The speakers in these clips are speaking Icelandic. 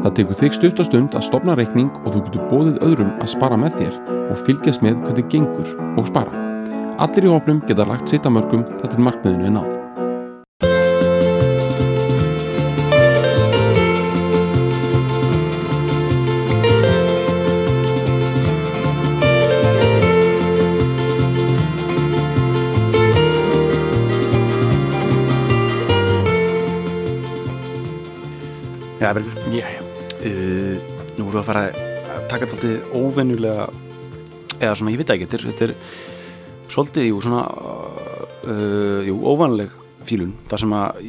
Það tekur þig stutt og stund að stopna reikning og þú getur bóðið öðrum að spara með þér og fylgjast með hvernig gengur og spara. Allir í hópnum geta lagt sitt að mörgum þetta er markmiðinu er náð. Já, nú erum við að fara að taka þetta alltaf óvenjulega, eða svona, ég veit ekki, þetta er, svolítið, jú, svona, uh, jú, óvanleg fílun, þar sem að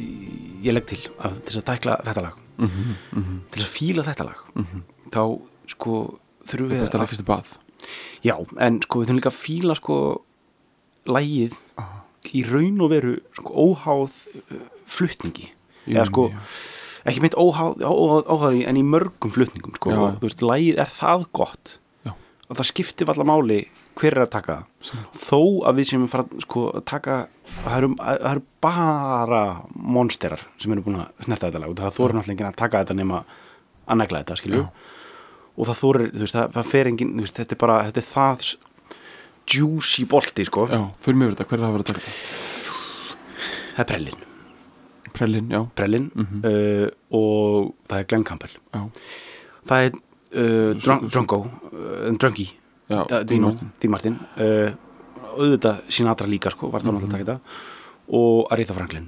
ég legg til að til þess að tækla þetta lag, Mm -hmm, til þess að fíla þetta lag, þá, sko, þurfum við fyrstu bað. Já, en sko við þurfum líka að fíla sko lægið í raun og veru sko óháð uh, flutningi. Jú, eða sko já. Ekki óháð, óháði en í mörgum flutningum sko. Og þú veist, lægið er það gott? Já. og það skiptir valla máli hver er að taka það. Þó að við sem fara sko að taka það eru, það eru bara monsterar sem eru búin að snerta þetta lag. Og það þóru náttúrulega enginn að taka þetta nema að negla þetta, skilju. Og það þóru, þú veist, það, það fer enginn þetta er bara, þetta er það juicy bolti, sko. Já, fyrir mig verið þetta, hver er það að vera að taka þetta? það er Prellin, Prellin, já. Prellin uh, og það er Glenn Campbell. Já, það er uh, Drun- Drungo Dean Dino, Martin. Dean Martin. Uh, auðvitað Sinatra líka, sko, var það náttúrulega að taka þetta. Og Aretha Franklin.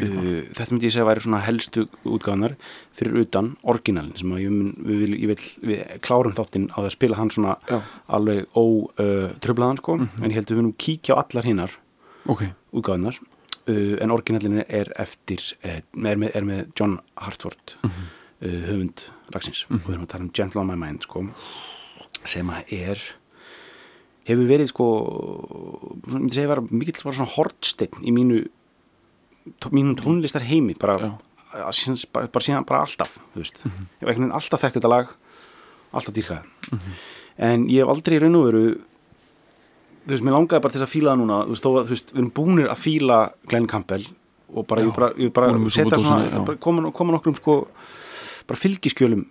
Uh, þetta myndi ég segja að væri svona helstu útgáðunar fyrir utan orginalin sem að ég, mun, við, vil, ég vil við klárum þáttinn á að spila hann svona Já. alveg ó uh, sko, en ég held að við nú kíkja á allar hinnar Ok, útgáðunar uh, en orginalin er eftir uh, er, með, er með John Hartford uh, höfund lagsins. Og við erum að tala um Gentle on my mind sko, sem að er hefur verið sko mikill bara svona hortsteinn í mínu mínum tónlistar heimi bara, bara, bara síðan bara alltaf þú veist, ég hef alltaf þekkt þetta lag alltaf dýrkað. En ég hef aldrei raun og veru þú veist, mér langaði bara til að fíla það núna þú veist, þó að, þú veist, við erum búnir að fíla Glenn Campbell og bara, Já, ég bara, ég bara setja svona, já. bara koma, koma nokkrum sko, bara fylgiskjölum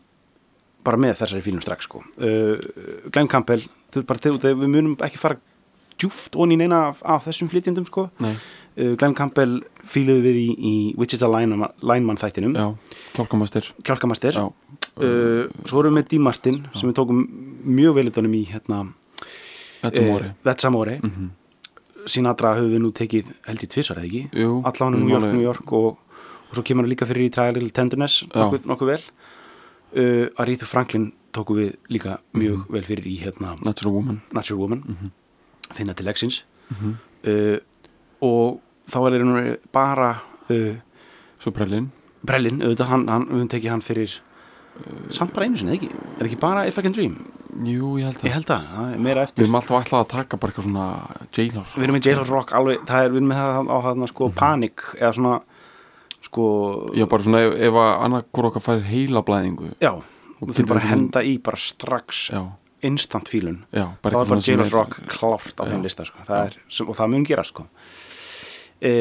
bara með þessari fílum strax sko. uh, Glenn Campbell þú veist, bara til við munum ekki fara djúft onni í neina af, af þessum flytjendum sko. uh, Glenn Campbell fíluðu við í, í Wichita Lineman, Lineman þættinum. Já, Já, uh, svo erum við með Dee Martin sem við tókum mjög vel utanum í hérna, þetta er móri That's Amore Sinatra höfum við nú tekið held í tvisvar eða ekki? Allan við New York, New York og, og svo kemur hann líka fyrir í Try a Little Tenderness nokkuð, nokkuð vel. Uh, Aretha Franklin tóku við líka mjög Mhm. vel fyrir í hérna Natural Woman. Natural Woman. Mhm. finna til Lexins. Uh, og þá er nú bara uh, Svo Prellin Brellin, auðvitað hann, hann, við höfum tekið hann fyrir samt bara einu sinni, eða ekki? Er ekki bara If I Can Dream, Jú, ég held ég það held að það er meira Við eftir erum alltaf ætlað að taka bara eitthvað svona Jailhouse við erum með Jailhouse Rock alveg, það er við erum með það á hann sko Panic eða svona sko, Já, bara svona ef, ef að annað hvort okkar færir heila blæðingu já við þurfum bara að henda í bara strax Já, instant fílun. Já þá er bara Jailhouse Rock klárt á þeim lista sko. það er, og það mun gera sko. e,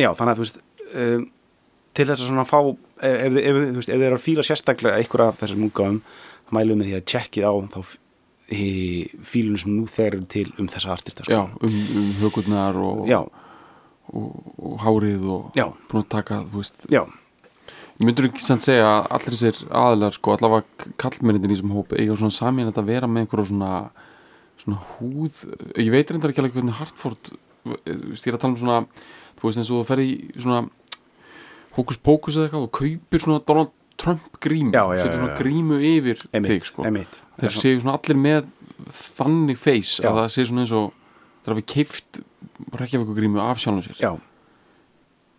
já, þannig að þú veist e, til þess að svona fá ef, ef, ef, ef þið eru að fíla sérstaklega einhver af þessum útgáfum þá mælum við því að tjekkið á þá fílunum sem nú þeir eru til um þessa artista Já, sko. um, um högurnar og, já, og, og hárið og já, að taka, þú veist. Já, Myndur ekki samt segja að allir þessir aðilar sko, allavega kallmennitin í þessum hópi eiga svona samin að vera með einhverjum svona svona húð. Ég veit reyndar ekki alveg hvernig Hartford þú ég er að tala um svona þú veist eins og þú fer í svona hókus pókus eða eitthvað og kaupir svona Donald Trump grímu setur svona grímu yfir einmitt, þig sko. þeir séu svona allir með þannig face Já. að það séu svona eins og þeir hafi keift Reykjavík grímu af sjálfum sér. Já,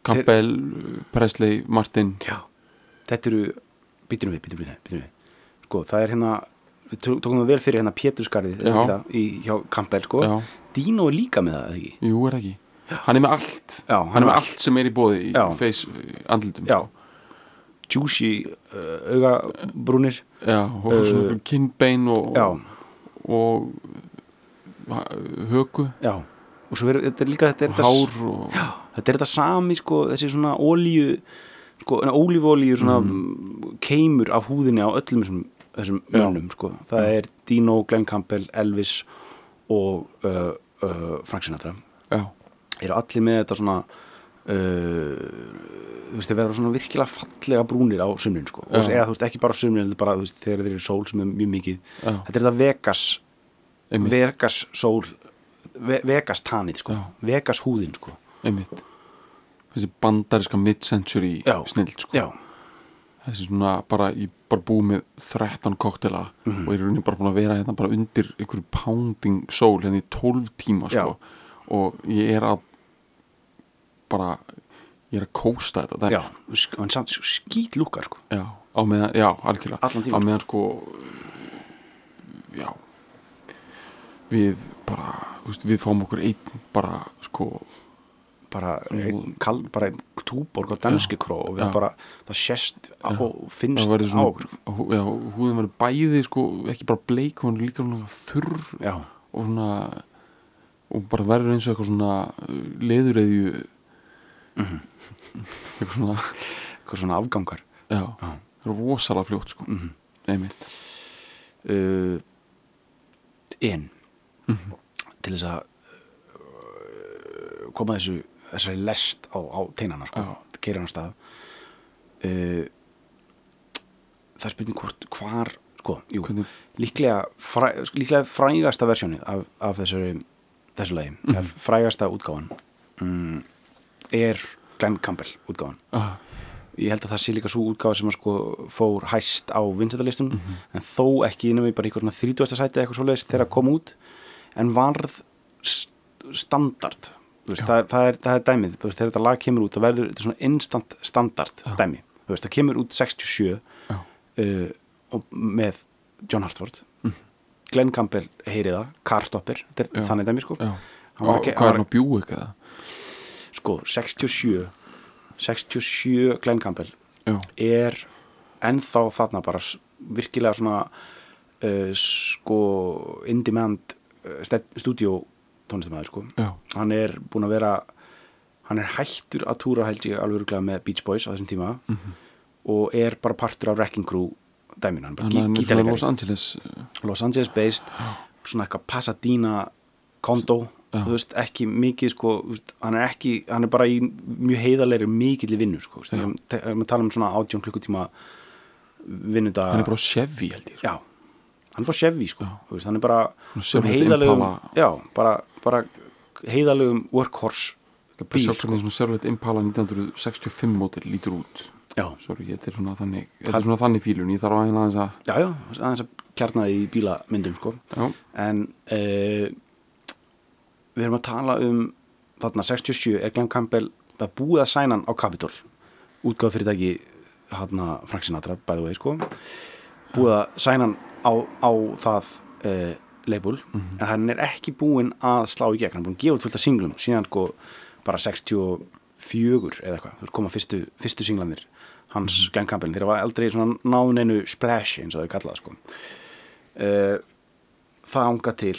Campbell, Presley, Martin. Já. Þetta eru, býtum við, býtum við, við. Sko, það er hérna við tó- tókum það vel fyrir hérna það, í, hjá Campbell sko. Já. Dino er líka með það, ekki? jú er það ekki? Hann er með allt, Já, hann er með allt sem er í bóði í uh, andlutum Já, juicy uh, augabrúnir já og svona kinnbein og, Já, og ha- höku já og svo er þetta er líka þetta er og hár og þetta er þetta sami sko, þessi svona ólíu sko, ólífólíu svona mm. keimur af húðinni á öllum þessum, þessum Já. mönnum sko. það er Dino, Glenn Campbell, Elvis og uh, uh, Frank Sinatra já, eru allir með þetta svona þú veist, þeir verða svona virkilega fallega brúnir á sumrin sko. Og eða þú veist, ekki bara á sumrin heldur bara, veist, þegar þeir eru sól sem er mjög mikið Já. þetta er þetta Vegas einmitt, Vegas sól ve Vegas tanið sko. Já. Vegas húðin sko. einmitt þessi bandariska mid-century snild sko. já, þessi svona bara, ég bara búið með 13 koktela Mhm. og ég er rauninni bara búin að vera hérna bara undir einhverju pounding sól hérna í 12 tíma sko. og ég er að bara ég er að kósta þetta já, en samt skýt lúkar sko. já, á meðan, já, algjörlega. Á meðan sko já. Við bara, veist, við fáum okkur einn bara, sko bara, ein, kal, bara ein túborg á danski kró og við Já. bara, það sést á, og finnst það á hú- já, húðin verður bæði sko, ekki bara bleik, hún er líka svona þurr og svona og bara verður eins og eitthvað svona leðureðju Mhm. eitthvað svona eitthvað svona afgangar. Já, er rosalega fljótt sko. Mhm. einmitt. Uh, en. Mhm. til þess að uh, koma þessu þessari lest á, á teinana sko, keira hann á stað. Uh, það er spurning hvort hvar sko, jú, líklega, fræ, líklega frægasta versjónið af, af þessari þessu lagi, Mhm. mm frægasta útgáfan. Um, er Glenn Campbell útgáfan. Ah, ég held að það sé líka svo útgáfa sem sko fór hæst á vinsætalistum Mhm. en þó ekki innan við bara eitthvað 30. sæti eitthvað svoleiðis þegar að kom út en varð st- standard. Veist, það, er, það, er, það er dæmið, veist, þegar þetta lag kemur út það verður þetta svona instant standard dæmi, þú veist, það kemur út 67 já, uh, með John Hartford. Mhm. Glenn Campbell heyri það, Carstopper þetta er Já. þannig dæmi sko. Já. Hvað er hann að bjúi eitthvað sko, 67 67 Glenn Campbell já, er ennþá þarna bara virkilega svona uh, sko in demand uh, stúdíó tónlistamæður sko. Já, hann er búin að vera hann er hættur að túra held ég alveg örugglega með Beach Boys á þessum tíma og er bara partur af Wrecking Crew dæminu, hann er bara hann gí- svona gítarleikari. Los Angeles uh, Los Angeles based svona eitthvað Pasadena kondo. Þú veist, ekki mikið sko, veist, hann er ekki hann er bara í mjög heiðarlegri mikill vinnu sko, þegar maður tala um svona átjón klukkutíma vinnudag hann er bara Chevy held ég sko. já, hann er bara Chevy sko, veist, hann er bara heiðarlegum Impala. já, bara, bara heiðarlegum workhorse bíl sko. svona Chevrolet Impala 1965 mótil lítur út. Já, sorry, þetta er svona þannig þetta er svona þannig fílun, ég þarf að aðeins að já, já, aðeins að kjarna í bílamyndum sko. Já, en uh, við erum að tala um þarna 67 er Glenn Campbell er búið að sæna hann á Capitol? Útgáð fyrirtæki hérna Frank Sinatra by the way sko. Búið að sæna hann á, á það uh, label en hann er ekki búinn að slá í gegn. Hann er búinn að gefa fullt af singlum síðan sko bara 64 eða eitthvað, þú veist koma fyrstu, fyrstu singlanir hans Glenn Campbell. Þeir var aldrei svona náðun einu splash eins og þau kallað sko. Uh, það ánga til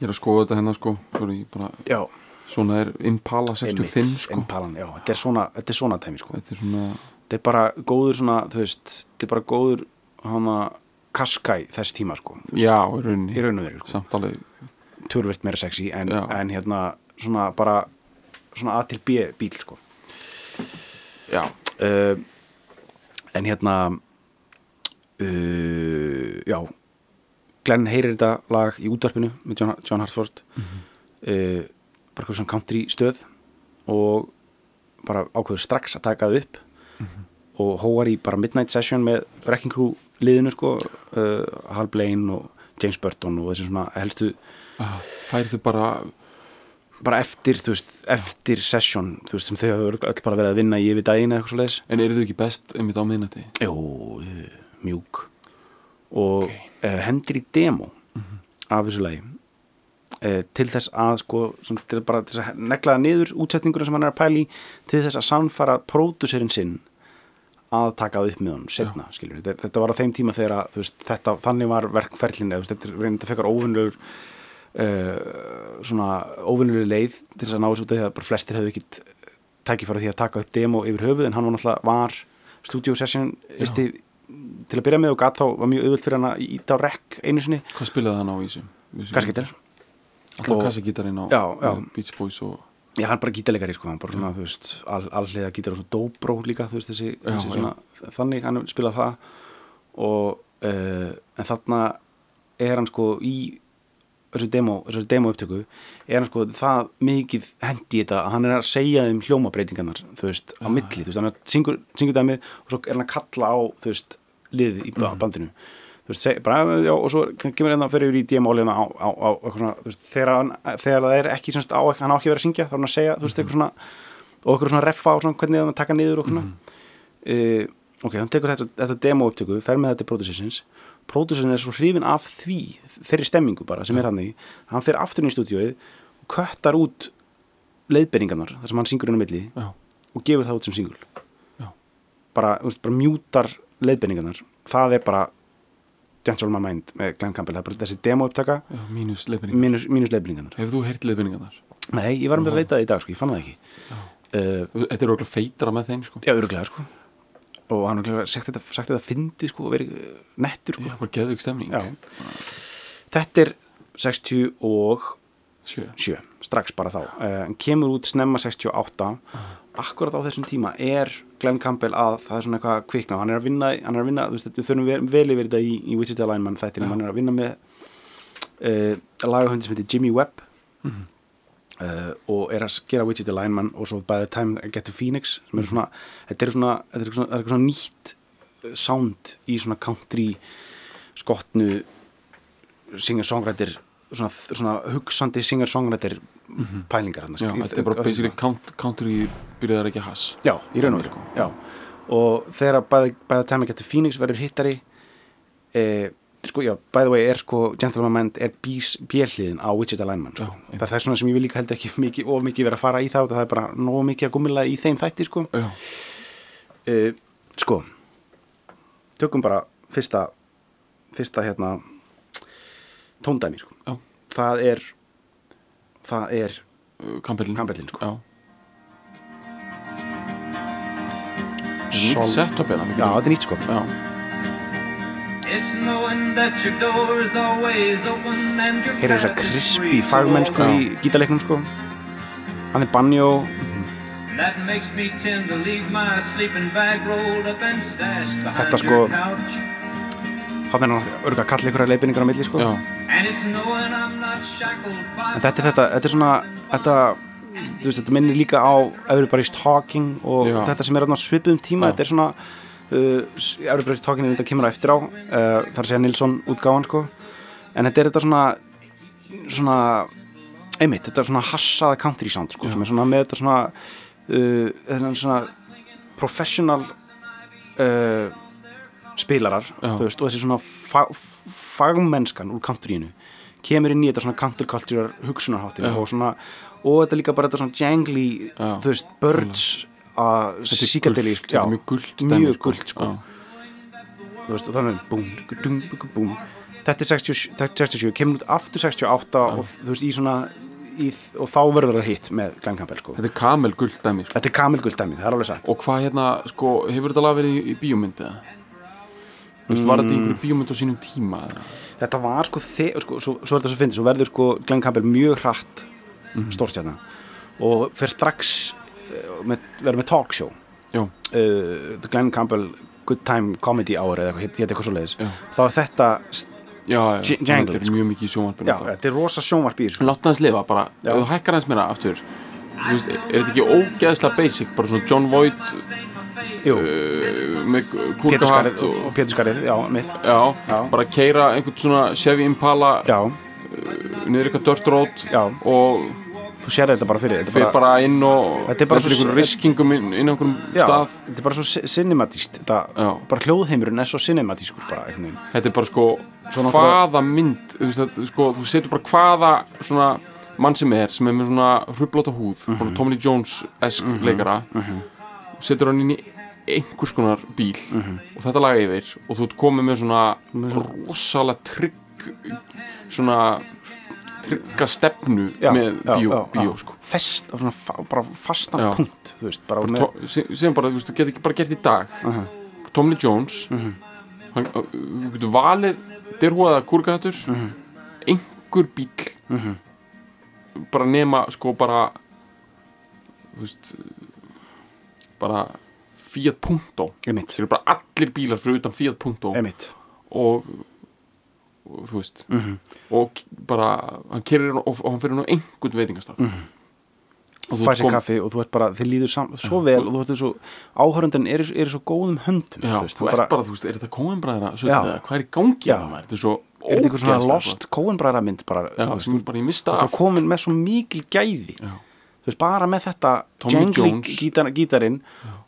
ég er að skoða þetta hérna sko. Sorry, bara, svona er Impala 65 einmitt, sko. Impalan, já, þetta er svona, þetta er svona tæmi sko. þetta er svona, þetta er bara góður svona, þú veist þetta er bara góður hana kaskæ þess tíma sko, veist, já, í rauninni. í raun og veru sko. samt alveg, törvert meira sexy en, en hérna svona bara svona A til B bíl sko. Já, uh, en hérna uh, já Glenn heyrir þetta lag í útvarpinu með John, John Hartford Mhm. uh, bara eitthvað svona country stöð og bara ákveður strax að taka það upp Mhm. og hóar í bara midnight session með Wrecking Crew liðinu sko uh, Hal Blaine og James Burton og þessi svona helstu fær þau bara bara eftir, þú veist, eftir session þú veist, sem þau hafa öll bara verið að vinna í yfir daginn eða eitthvað svo leiðis en eru þau ekki best einmitt á minnati Jú, mjúk og Ok. Uh, hendir í demo af þessu lagi. Uh, til þess að sko, svona, til bara til að negla það niður útsetninguna sem hann er að pæli til þess að sannfara pródúserinn sinn að taka það upp með honum setna, skilur þetta, þetta var á þeim tíma þegar að, veist, þetta, þannig var verkferlin eða þetta reynda fekar óvinnlegur uh, svona óvinnlegur leið til þess að ná þessu út af því að bara flestir hefðu ekkit tækifæra því að taka upp demo yfir höfuð en hann var náttúrulega var studio session isti, til að byrja með og gat þá var mjög auðvöld fyrir hann að íta á rekk einu sinni, Hvað spilaði hann á í þessu? gasgítar Alltaf kassagítarinn á Já, já. Beach Boys og Já, hann bara gítarleikari, sko, hann bara svona, þú veist, all, alliða gítar og svo dobro líka, þú veist, þessi, Já, þessi svona, þannig, hann spilað það. Og, uh, en þarna er hann sko í þessu demo, þessu demo upptöku er hann sko það mikið hendi í þetta að hann er að segja um hljómabreitingarnar, þú veist, á milli, þú veist, hann er syngur, syngur dæmið og svo er hann að kalla á, þú veist, liðið í ba- bandinu. Þú veist, seg, bara, já, og svo kemur hérna fyrir yfir í DM-ólina á, á, á, eitthvað svona, veist, þegar, þegar það er ekki semst, á, hann á ekki vera að syngja, þá er hann að segja, þú veist, eitthvað svona og eitthvað svona reffa og svona hvernig það taka niður og svona. Uh, ok, hann tekur þetta, þetta demo upptöku, fer með þetta til pródúsinsins pródúsins er svo hrifin af því þeirri stemmingu bara sem er hann í. Hann fer aftur í stúdíóið og köttar út leiðbeiningarnar þar sem hann syngur á milli Já, og gefur það út sem singul bara, þú veist, bara mjútar leiðbeiningarnar. Það er bara Dance All My Mind með Glenn Campbell. Það er bara þessi demo upptaka já mínus leiðbeiningarnar. Hefur þú heyrt leiðbendingarnar? nei, ég var með að leita það í dag, sko, ég fann það ekki. Uh, Þetta er okkur feitara með þeim sko. Já, öruglega, sko. Og hann har sagt þetta, sagt þetta fyndi, sko, og verið uh, nettur, sko. Já, bara geðug stemning. Já. Þetta er 60 og Sjö. 7, strax bara þá. Uh, en kemur út snemma 68 akkurat á þessum tíma er Glenn Campbell að það er svona eitthvað kvikna hann er að vinna, hann er að vinna, þú veist, við förum vel, vel yfir þetta í, í Wichita Lineman þættinum, hann er að vinna með uh, lagahundi sem heitir Jimmy Webb Mhm. uh, og er að gera Wichita Lineman og svo By the Time I Get to Phoenix sem er svona, þetta er svona, þetta er svona, það er svona nýtt uh, sound í svona country skotnu singer-songwriter svona, svona hugsandi singer-songwriter pælingar hann. Já, þetta er bara basically count, country byrjaðar ekki að hass. Já, í raun og veru og þegar bæði, bæði Time I Get to Phoenix verður hittari eh, sko, já, by the way er sko Gentleman Mind er björliðin á Wichita Lineman sko. Já, það er svona sem ég vil líka held ekki mikið, of mikið vera að fara í það og það er bara nóg mikið að gummila í þeim þætti sko. Uh, sko tökum bara fyrsta fyrsta hérna tóndæmi sko. já, það er það er uh, Campbellin Campbellin sko. Já. Nýtt Sol- setup eða já, þetta er nýtt sko. Já, It's knowing that your door is always open and your hér er path is krispi fagmennsku í gítarleiknum sko. Hann er banjó. Þetta sko-. Hann er hann örgulega að kalla ykkur að leifinningar á milli sko. En þetta er þetta, þetta er svona þetta, þú veist, þetta minnir líka á Everybody's Talking og Já. þetta sem er svipuðum tíma, Já. þetta er svona uh, Everybody's Talking er þetta kemur á eftir á uh, þar að segja Nilsson útgáfan sko. En þetta er þetta svona svona einmitt, þetta er svona hassaða country sound sko, sem er svona með þetta svona uh, þetta er svona professional uh, spilarar veist, og þessi svona fa fagmennskan úr countryinu kemur inn í þetta svona counterculture hugsunarháttin Já. og svona og þetta líka bara þetta svona jangly þú veist, birds að gult. Þetta er mjög gult mjög gult sko. Já, þú veist, og þannig búm, búm, búm. Þetta er 67, þetta er 67 kemur út aftur 68 og þú veist, í svona í, og þá verður það hitt með Glenn Campbell sko. Þetta er kamel gult dæmi sko. þetta er kamilguld dæmi, það er alveg satt. Og hvað hérna, sko, hefur þetta lag verið í, í bíómynd eða? Veist, var þetta í Mm. einhverju bíómynd á sínum tíma þetta var sko, sko svo, svo er þetta svo fyndið, svo verður sko Glenn Campbell mjög hratt mm Mhm. stórstjarna og fer strax með, verður með talkshow uh, The Glenn Campbell Good Time Comedy Hour eða eitthvað, hétt eitthvað svo leiðis þá er þetta, já, já, jangled, þetta er mjög mikið sjónvarpinu þetta er rosa sjónvarp í þessu. Látt hans lifa bara, ef þú hækkar hans meira aftur veist, er þetta ekki ógeðslega basic bara svona John Voight Jú, uh, með kúlkahatt og, og Pétur Skarið, já, mitt já, Já. bara keira einhvern svona Chevy Impala Já, niður eitthvað dirt road Já. og þú sér þetta bara fyrir þetta fyrir bara, bara inn og Þetta er bara svo- einhverjum riskingum inn, inn á einhverjum já, stað þetta er bara svo ci- cinematískt þetta, Já. bara hljóðheimurinn er svo cinematískur bara, þetta er bara sko Svo náttúrulega- hvaða mynd þú, veist, þetta, sko, þú setur bara hvaða svona mann sem er sem er með svona hrublóta húð Mhm. bara Tommy Jones-esk leikara og setur hann inn í einhvers konar bíl Mhm. og þetta laga yfir og þú ert komið með svona rosalega trygg svona trygga stefnu Já, með bíó, já, bíó já. sko fest, bara fastan punkt þú veist, bara bara með sem bara, þú veist, þú getur ekki bara gert í dag Mhm. Tommy Lee Jones hann, uh, þú getur valið derhúaða kúrgatur Mhm. einhver bíl bara nema sko bara þú veist bara Fiat Punto. Bara allir bílar fyrir utan Fiat Punto. Og, og þú veist. Mhm. og k- bara hann kerir og, og hann fyrir nú einhvern veitingastað. Mm og fæ sér kaffi og þú ert bara, þið líður sam, svo vel og þú ert er, í svo- er í svo góðum höndum Já, þú veist, þú ert bara, þú veist, er þetta kóinbræðra hvað er í gangi á maður, þetta er svo er þetta eitthvað svona lost kóinbræðra mynd bara. Já, þú veist, bara bara af. komin með svo mikil gæði. Já. Þú veist, bara með þetta Jones. gítar, gítarinn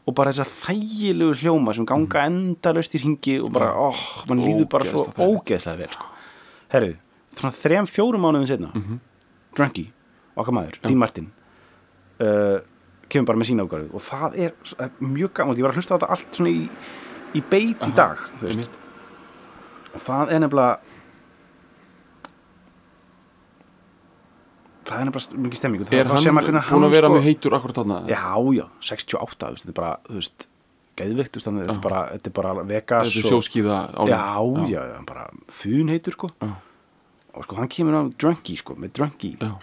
og bara þessar þægilegu hljóma sem ganga endalaust í ringi og bara, óh, mann líður bara svo Ógeðslega vel sko. herru, svona þrem, fjórum mánuðin setna Mhm. Drunky, okkar maður, Dean Martin uh, kemur bara með sína ágæðu og það er er mjög gaman, ég var að hlusta á þetta allt svona í, í beit í dag þú veist, og það er nefnilega það er nefnilega mikið stemming er hann búin að vera sko, mjög heitur akkurat þarna já, já, 68, þú veist, þetta er bara þú veist, geðvikt, þú veist, þetta er bara þetta er bara Vegas þetta er sjóskíða já, já, já, hann bara fun heitur sko. Já. og sko, hann kemur á Drunky, sko, með Drunky. Já.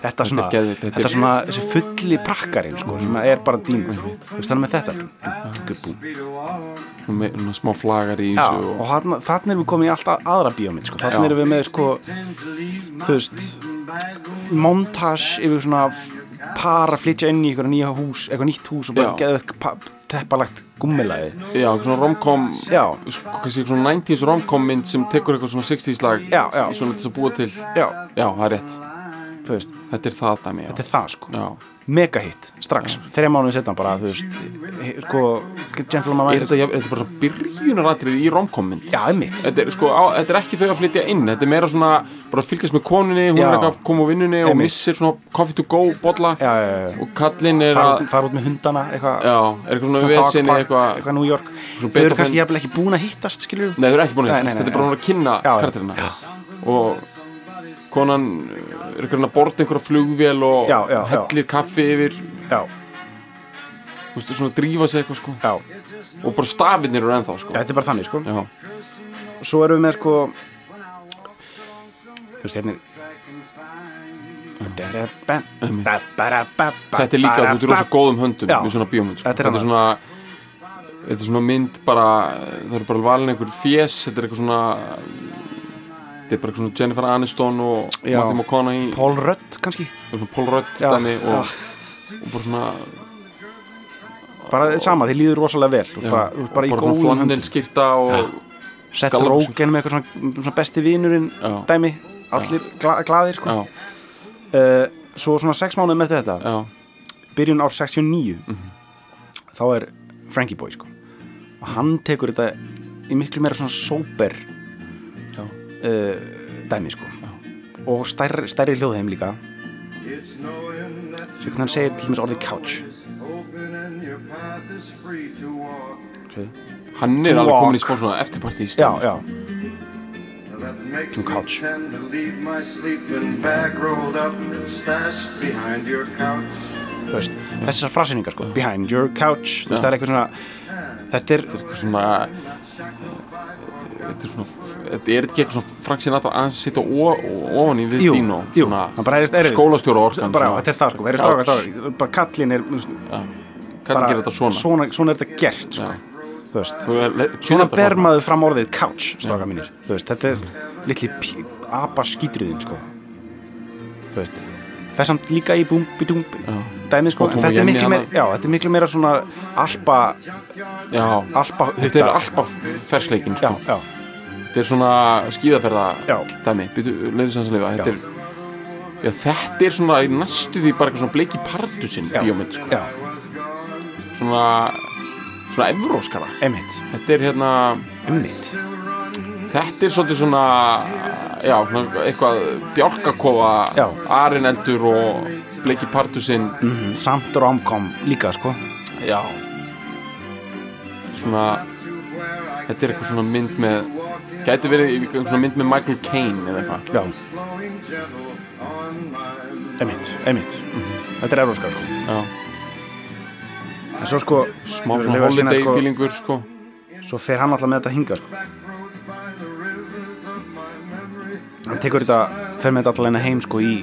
Þetta er svona, þetta er- svona þessi fulli prakkarinn, sko, sem er bara veist, þannig með þetta. Með smá flagar í Já, og þarna erum við komin í alltaf aðra bíómynd sko. Já. erum við með sko, þú veist montage yfir svona par að flytja inn í eitthvað nýja hús eitthvað nýtt hús og bara geða teppalagt gummilaði já, eitthvað svona eitthvað svona 90s romcom mynd sem tekur eitthvað svona 60s lag Já, já. svona til þess að búa til. Já, já, það er rétt, þú veist, þetta er það dæmi já, þetta er það sko. Mega hit, strax, þreja mánuði setna bara, þú veist, sko Gentleman Er þetta, þetta er bara byrjunaratrið í romcom mynd Já, einmitt. Þetta er, sko, á, þetta er ekki þau að flytja inn Þetta er meira svona, bara fylgjast með konunni Hún Já. er eitthvað að koma á vinnunni og missir svona coffee to go bolla Já. Og kallinn er að fara út með hundana eitthvað. Já, er eitthvað New York. Þau eru kannski ekki búin að hittast skilur Nei, þau eru ekki búin að hittast, þetta er bara hún að kynna karakterina. Og konan er eitthvað að borða einhverja flugvél og Já, já, hellir kaffi yfir? Já, Þú veist, svona drífa sig eitthvað sko. Já, Og bara stafinir eru ennþá sko. Þetta er bara þannig sko. Já, svo erum við með sko þú veist hérna þetta er líka, ert í rosa góðum höndum Já. með svona bíómynd sko. Þetta er þetta er svona þetta er svona mynd bara það eru bara valin einhver fjess þetta er eitthvað svona þetta er bara svona Jennifer Aniston og Já. Matthew McConaughey. Paul Rudd kannski? Og Paul Rudd dæmi og, og bara svona bara sama, þið líður rosalega vel. Ert bara, ert bara í góðum höndum. flannelskirta og Seth. Rogen með eitthvað svona, svona besti vinurinn Já. dæmi, allir gla, glaðir sko. uh, svo svona sex mánuð með þetta. Já, byrjun ár 69 Mhm. þá er Frankie Boy sko. og hann tekur þetta í miklu meira svona sober uh, dæmi sko. og stærri, stærri hljóðheim líka svo hvernig hann segir til dæmis orðið couch okay. hann To er alveg walk. komin í smá svona eftirparti í já, stæmi já, makes From me couch. to þú veist, þessar fraseiningar sko, behind your couch þú veist, Já. það er eitthvað svona þetta er, eitthvað svona þetta er svona þetta er ekki eitthvað svona Frank Sinatra að sitja ofan í við jú, Dino skólastjóra orkan bara, þetta er það sko, er strákar, strákar bara kallin er kann gera þetta svona svona, svona er þetta gert sko. Já. þú veist Þú er- svona ber maður fram orðið couch strákar mínir, þú veist, þetta er litli apa skítriðin sko. þú veist það er samt líka í búm, bítúm Já. dæmið sko, þetta er miklu meira já, þetta er miklu meira svona alpa, já, alpa þetta er alltaf fersleikin sko. já, þetta er svona skíðaferða dæmi, leiðu sanns að lifa. Þetta er, Já, þetta er svona næstu því bara eitthvað svona bleiki pardusinn bíómynd sko. svona svona evróskara þetta er hérna emitt þetta er svolítið svona já, svona eitthvað bjálkakofa Já. arineldur og bleiki pardusinn. Mm samt romcom líka sko. Já. Svona þetta er eitthvað svona mynd með gæti verið eitthvað svona mynd með Michael Caine eða eitthvað. Já. Emitt, emitt þetta er euróskar sko. Já, en svo sko smá svona að holiday sko, feelingur sko. svo fer hann alltaf með þetta hinga sko. Hann tekur þetta fer með þetta alltaf eina heim sko í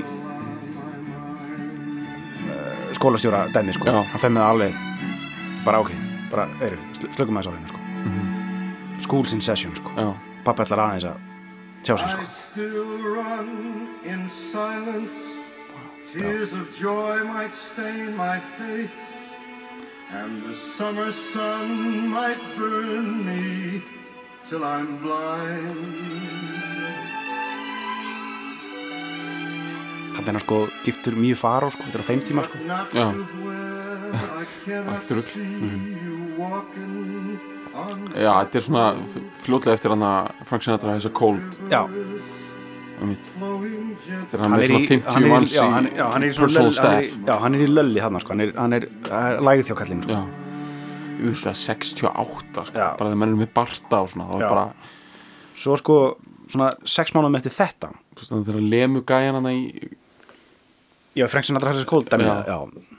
uh, skólastjóra dæmi sko. Já. hann fer með það alveg. Bara ok, bara eru, slökum aðeins á hérna sko. Schools in session sko. Já, pappa ætlar aðeins að tjá sig sko still run in silence. Tears of joy might stain my face, and the summer sun might burn me till I'm blind. hann er hann sko giftur mjög fara sko, þetta er á þeim tíma sko Já. Allt you walking on já, þetta er svona fljótlega eftir hann að Frank Sinatra þess að Cold. Já, um þegar hann er með svona 50 manns já, hann, já, hann er í svona personal löll, hann er, staff. í- já, hann er í lölli hann sko, hann er, hann er, er lægð hjá kallinu sko. já, auðvitað 68 sko. Bara þegar menn er með Barta og svona er bara, svo sko, svona sex mánuðum eftir þetta. Þannig þegar lemu gæjan hann í já, Frank Sinatra a cold dæmi, Já. já,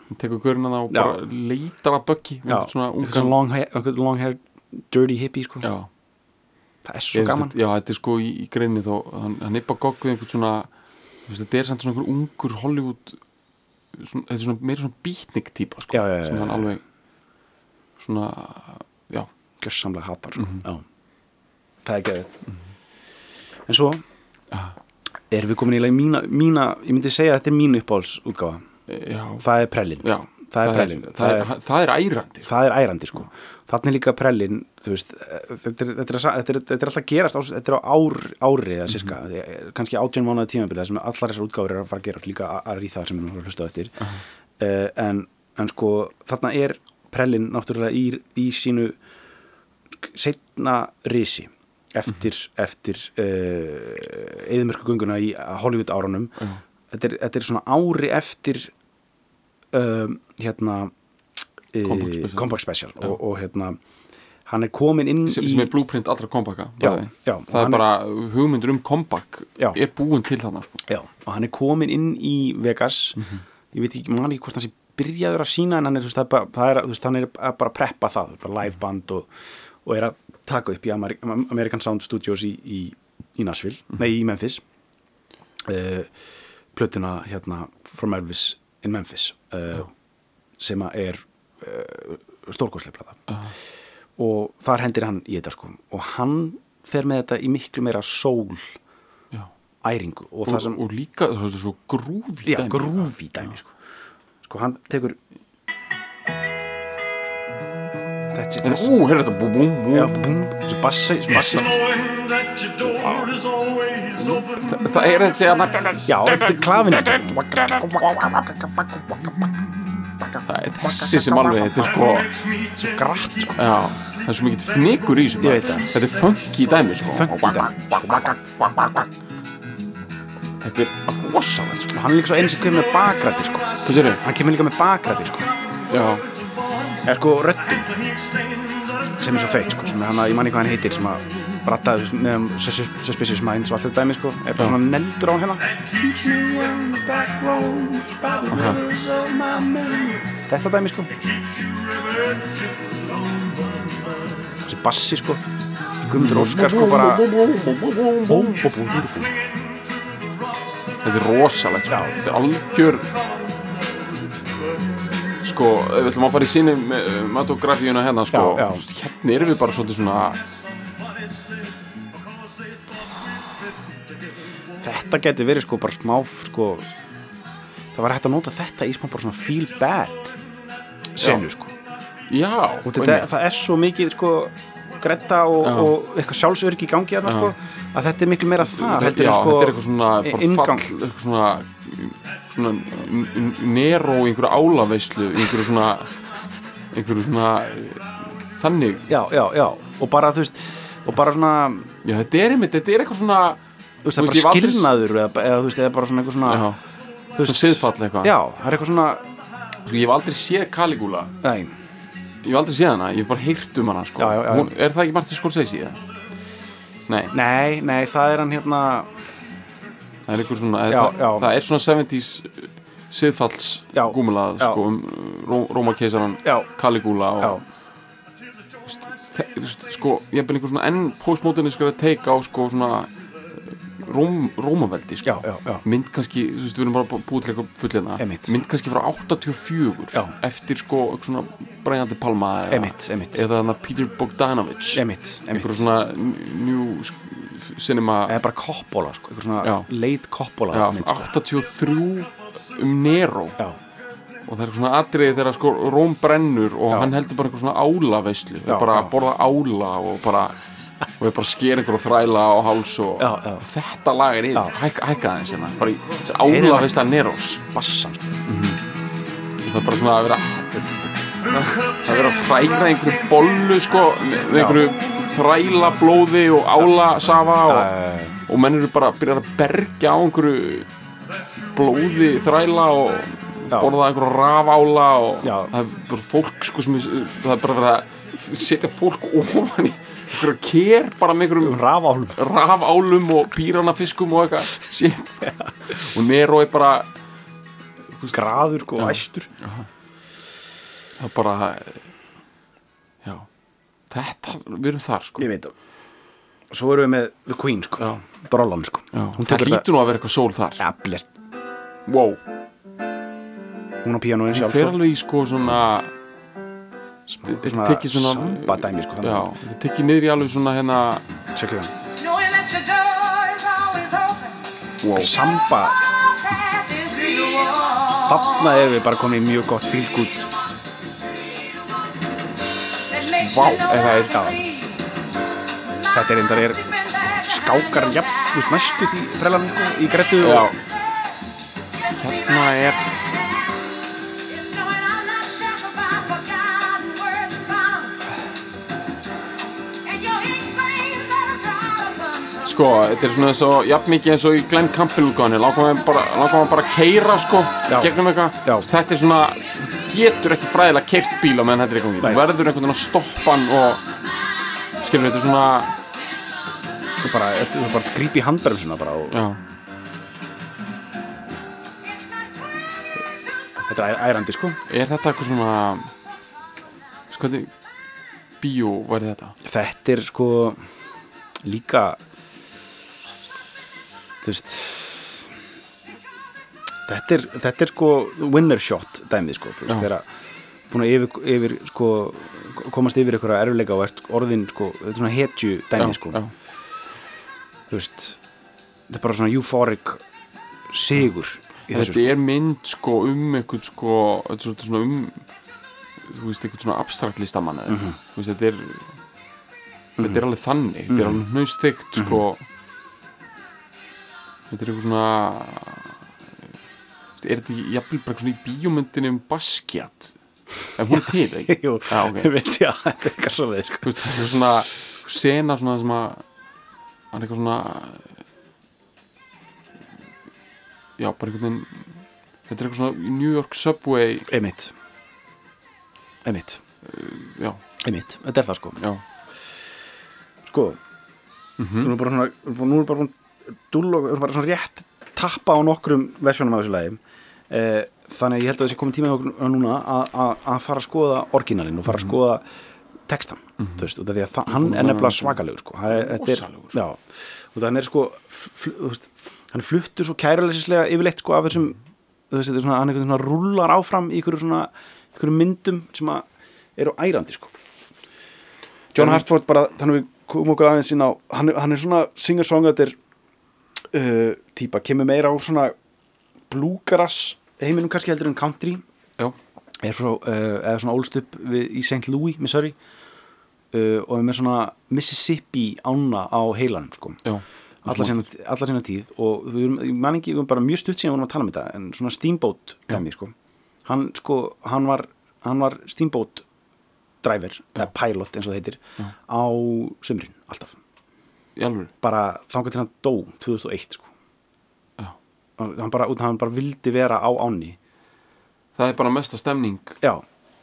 hann tekur görinn hann og bara leitar að Buggy já, með svona ungan long hair, long hair dirty hippie sko, já, það er Ég svo veist gaman já, þetta er sko í, í greinni þá hann, hann bara gogg við einhvern svona þetta er samt svona einhver ungur Hollywood svona, þetta er svona meira svona beatnik típa sko, Já, sem hann alveg svona, já. Gjössamlega hatar. Sko. Mhm. já, það er geðið en svo erum við komin í mína, mína ég myndi segja að þetta er mín uppáhaldsútgáfa það er prellin. Já það er prellin það, það, er, það er ærandi sko. það er ærandi sko. Þannig er líka prellin veist, eh, þetta er, þetta er, þetta er, þetta er alltaf gerast á, þetta er á ár, ári eða sirka, mm -hmm. kannski átjón mánuði tímabilið sem allar þessar útgáfur eru að fara að gera líka að- ríða sem við erum að hlusta á eftir. Uh, en, en sko þarna er prellin náttúrulega í, í sínu setna risi eftir, eftir uh, eðmörku gunguna í Hollywood árunum Já. þetta er, þetta er svona ári eftir um, hérna Comeback special. comeback special. Og, og hérna hann er komin inn sem, í sem er blúprint allra kompaka það er bara hugmyndur um kompak er búin til þarna sko. já, og hann er komin inn í Vegas. Mhm. ég veit ekki, man ekki hvort hann sé byrjaður að sína en hann er, veist, er, bara, er, veist, hann er bara að preppa það, bara live band og, og er að taka upp í Ameri American Sound Studios í, í, í Nashville, Mhm. nei í Memphis. Uh, plötuna hérna From Elvis in Memphis. Uh, sem er uh, stórkostlega plata. Já. og þar hendir hann í þetta sko. Og hann fer með þetta í miklu meira sól Já. æringu. Og, og, það sem, og líka það er svo grúfi já, grúfi dæmi sko. sko hann tekur þetta er ú, hérna þetta bú, bú, bú. bassi, það er þessi að já, þetta er klafin það er þessi sem alveg þetta er sko tense. grætt sko já, það er svo mikið fnikur í það. þetta er funky dæmi sko. Funky dæmi. þetta er rosalegt sko. hann er líka svo eins og kemur með bakræti sko hvað sér þau? hann kemur líka með bakræti sko já, eða sko röddum sem er svo feitt sko sem hann að, ég manni hvað hann heitir sem að brattaði með um Sus- Suspicious Minds og allt þetta dæmi sko. Er bara svona neldur á hérna. Þetta dæmi sko. Þessi bassi sko. Guðmundur Óskar sko bara þetta er rosalegt sko. þetta er algjör sko, við ætlum að fara í sinni matografíuna hérna sko, Já, já. hérna erum við bara svolítið svona þetta geti verið sko bara smá sko það var hægt að nota þetta í smá bara svona feel bad senu sko. Já, þetta, það er svo mikið sko gretta og, og eitthvað sjálfsörgi í gangi Já. sko, að þetta er miklu meira þar heldur en sko er eitthvað svona svona svona Nero í einhverju álaveislu í einhverju svona einhverju svona þannig, já, já, já, og bara þú veist og bara svona, já þetta er einmitt þetta er eitthvað svona þú veist, það er veist, bara aldrei- skilnaður eða, eða þú veist, eða bara svona eitthvað svona já, þú svona siðfall eitthvað. Já, það er eitthvað svona sko, ég hef aldrei séð Caligula. Nei, ég hef aldrei séð hana, ég hef bara heyrt um hana sko. Já, já. Hún, er það ekki Martin Scorsese eða? nei, nei, nei, það er hann hérna það er eitthvað svona það, það er svona 70s siðfalls gúmulað sko, um Ró, Rómakeisaran Caligula og veist, sko, ég hef einhver svona enn postmoderniskara take á sko svona Róm, Rómaveldi sko. já, já, já. mynd kannski, þú veist, við erum bara búið til eitthvað bullina, Einmitt. mynd kannski frá 84 Já. eftir sko eitthvað svona Brian De Palma eða, Einmitt, einmitt. eða Peter Bogdanovich Emitt, emitt svona n- new sk- cinema eða bara Coppola, sko, eitthvað svona leit Coppola mynd, sko. 83 um Nero og það er svona atriði þegar sko Róm brennur og hann heldur bara eitthvað svona ála veislu, bara borða ála og bara og er bara að skera einhverju þræla á háls og Já, já. þetta lag er yfir, Já. hækka, hækka aðeins hérna bara í Heyrðu ála það. veisla Neros bassan, sko það er bara svona að vera það er að hræra einhverju bollu sko einhverju þræla blóði og ála safa og, og menn eru bara að byrja að bergja á einhverju blóði þræla og borða einhverju rafála og Já. það er bara fólk sko sem það er bara að setja fólk ofan í einhverju kér bara með einhverjum rafálum. rafálum og píranafiskum og eitthvað. Shit. Og Nero er bara graður, sko, Já. æstur. Það er bara já. Þetta, við erum þar sko. Ég veit það. Svo erum við með The Queen, sko. Já. Drollan, sko. Já, hún það hlýtur nú að vera eitthvað sól þar. Ja, blest, wow, hún á píanóin það sjálf, fer sko. alveg í sko svona þetta svona tekið svona samba dæmi, sko já, þetta tekið niður í alveg svona hérna Tjekkið það. Wow, samba, þarna erum við bara komin í mjög gott know ef það er- be. þetta er endar er skákar jafn, þú veist, næstu því prelanum, sko, í grettu og hérna er sko, þetta er svona eins og jafn mikið eins og í Glenn Campbell útgáðinu langar maður bara, langar bara að keira sko Já. gegnum eitthvað, þetta er svona þú getur ekki fræðilega keirt bíl á meðan þetta er eitthvað þú verður einhvern veginn að stoppa hann og skilur þetta er svona og bara, þetta er bara gríp í handbremsuna bara og já, þetta er ærandi, sko. Er þetta eitthvað svona sko, hvernig bíó væri þetta? Þetta er sko líka þú veist þetta er, þetta er sko winner shot dæmið sko þú veist þegar búin að yfir, yfir sko komast yfir einhverja erfileika og ert orðin sko þetta er svona hetju dæmið sko. já, þú veist þetta er bara svona euphoric sigur þetta er mynd sko um eitthvað sko þetta er svona um þú veist eitthvað svona abstrakt listamann Mhm. eitthvað. þú veist þetta er þetta er alveg þannig, þetta er alveg hnaustþygt Mhm. sko þetta er eitthvað svona er þetta jafnvel bara svona í bíómyndinni um Basquiat? Ef hún er til ekki? Jú, Já, ok. ég veit já, þetta er eitthvað svo sko. Þú veist, það er svona sena svona sem að hann er eitthvað svona já, bara einhvern veginn þetta er eitthvað svona New York Subway. Einmitt. Einmitt, já, einmitt, þetta er það sko. Já, sko nú er bara svona, nú er bara svona dúll og bara svona rétt tappa á nokkrum versjónum af þessu lagi. Eh, þannig ég held að þessi komið tíma núna að- fara að skoða orginalinn og fara að skoða textan, þú veist, út af því að það- hann er nefnilega svakalegur sko, sko. hann er sko veist, hann fluttur svo kæraleysislega yfirleitt sko af þessum þú veist, þetta svona, hann einhvern svona rúlar áfram í einhverju svona, einhverju myndum sem að eru ærandi sko. John Hartford bara, þannig við komum okkur aðeins inn á hann, hann er svona singer-songwriter uh, típa, kemur meira á svona bluegrass heiminum kannski heldur en country. Já, er frá, uh, eða svona ólst upp við, í St. Louis, Missouri. Uh, og er með svona Mississippi ána á heilanum sko. Já, alla sína, tíð. Og við erum, ég man ekki, við erum bara mjög stutt síðan við vorum að tala um þetta en svona Steamboat dæmi sko. Hann sko, hann var, hann var Steamboat driver, eða pilot eins og það heitir á sumrin alltaf, alveg bara þangað til hann dó 2001 sko. Hann bara, hann bara vildi vera á áni það er bara mesta stemning. Já,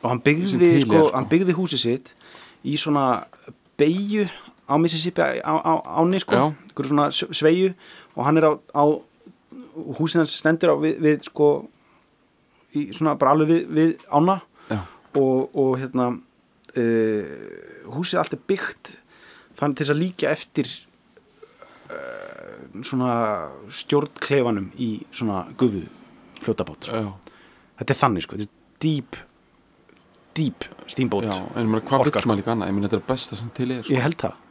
og hann byggði, sko, sko. hann byggði húsið sitt í svona beigju á Mississippi á, á, áni sko, svona sveigju. Og hann er á, á húsið hans stendur á við, við sko í svona bara alveg við, við ána. Og, og hérna uh, húsið allt er byggt þannig til þess að líka eftir uh, svona stjórnklefanum í svona gufu fljótabát sko. þetta er þannig sko, þetta er deep deep steamboat já en mér, hvað Orka, vill maður líka annað, ég meina þetta er besta sem til er sko, ég held það.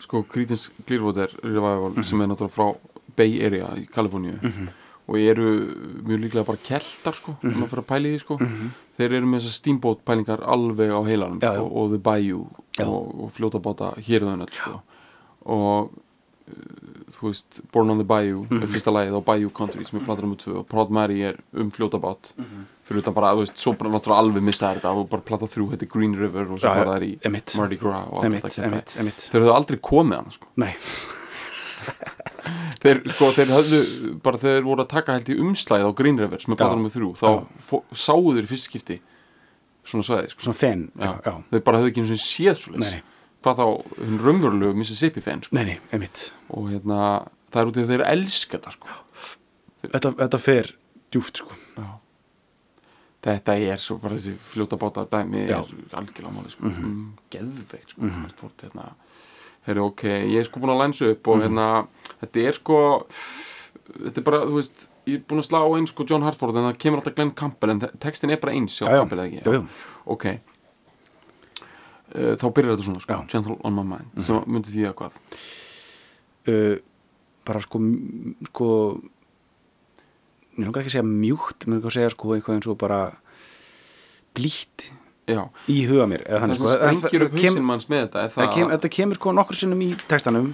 Sko Creedence Clearwater Revival Mhm. sem er náttúrulega frá Bay Area í Kaliforníu og eru mjög líklega bara keltar sko, mm Mhm. -hmm. fyrir að pæli því sko þeir eru með þessar steamboat pælingar alveg á heilanum Já, já. og The Bayou Já. og, og fljótabáta hérðunöld sko. og uh, þú veist Born on the Bayou Mhm. er fyrsta lagið á Bayou Country sem er platur um tvö og Proud Mary er um fljótabát Mhm. fyrir utan bara, þú veist, svo náttúrulega alveg missa þetta og bara plata þrjú, þetta er Green River og svo fara þær í einmitt. Mardi Gras og allt þetta þeir höfðu aldrei komið hann sko. nei, þeir, sko, þeir höfðu bara þegar þeir voru að taka held í umslæð á Green River sem er Já. platan með þrjú, þá sáu þeir í fyrst skipti svona svæði sko. svona fen já, já. já. þeir bara höfðu ekki eins og séð svo nei. hvað þá hinn raunverulegu Mississippi fan sko. nei, nei, og hérna, það er út í þeir elska þetta sko. þetta, þetta fer djúft sko þetta er svo bara þessi fljóta báta dæmi Já. er algjörlega máli sko. mm geðveikt sko. mm -hmm. hérna, herri, ok, ég er sko búin að lænsa upp og hérna, þetta er sko þetta er bara, þú veist ég er búin að slá einn sko John Hartford en það kemur alltaf Glenn Campbell en te- textin er bara eins Já, já. Campbell ekki? Já, ok. Uh, þá byrjar þetta svona sko. Gentle on my mind. Sem myndi því að hvað? Uh, bara sko sko mér langar ekki að segja mjúkt mér langar að segja sko eitthvað eins og bara blítt já, í huga mér það sko En sprengir upp hausinn manns með þetta það kem, þetta kemur sko nokkur sinnum í textanum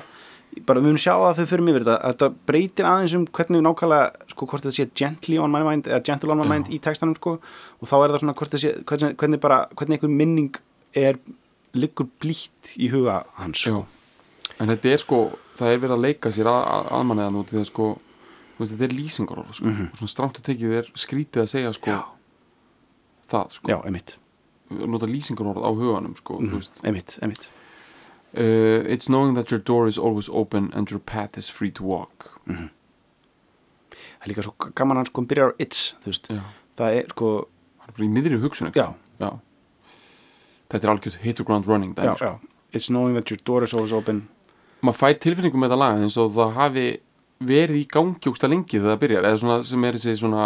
bara við munum sjá að þau fyrir mig verið þetta þetta breytir aðeins um hvernig við nákvæmlega sko hvort þetta sé gently on my mind eða gentle on my Já. mind í textanum sko og þá er það svona hvort þetta sé hvernig, hvernig bara hvernig einhver minning er liggur blítt í huga hans Já, sko. en þetta er sko það er verið að leika sér að, að, aðmanniðan út í það sko, veist, þetta er lýsingarorð sko, og svona strámt að tekið er skrítið að segja sko. Já. það sko, já, nota lýsingarorð á huganum sko, þú veist. emitt, emitt uh, It's knowing that your door is always open and your path is free to walk. Það er líka svo gaman hann sko hann byrjar á it's það er sko hann er bara í miðri hugsun. Þetta er algjörð hit the ground running dæmi, já, sko. já. It's knowing that your door is always open. Maður fær tilfinningum með þetta lag eins og það hafi verið í gangi ógsta lengi þegar það byrjar eða svona sem er þessi svona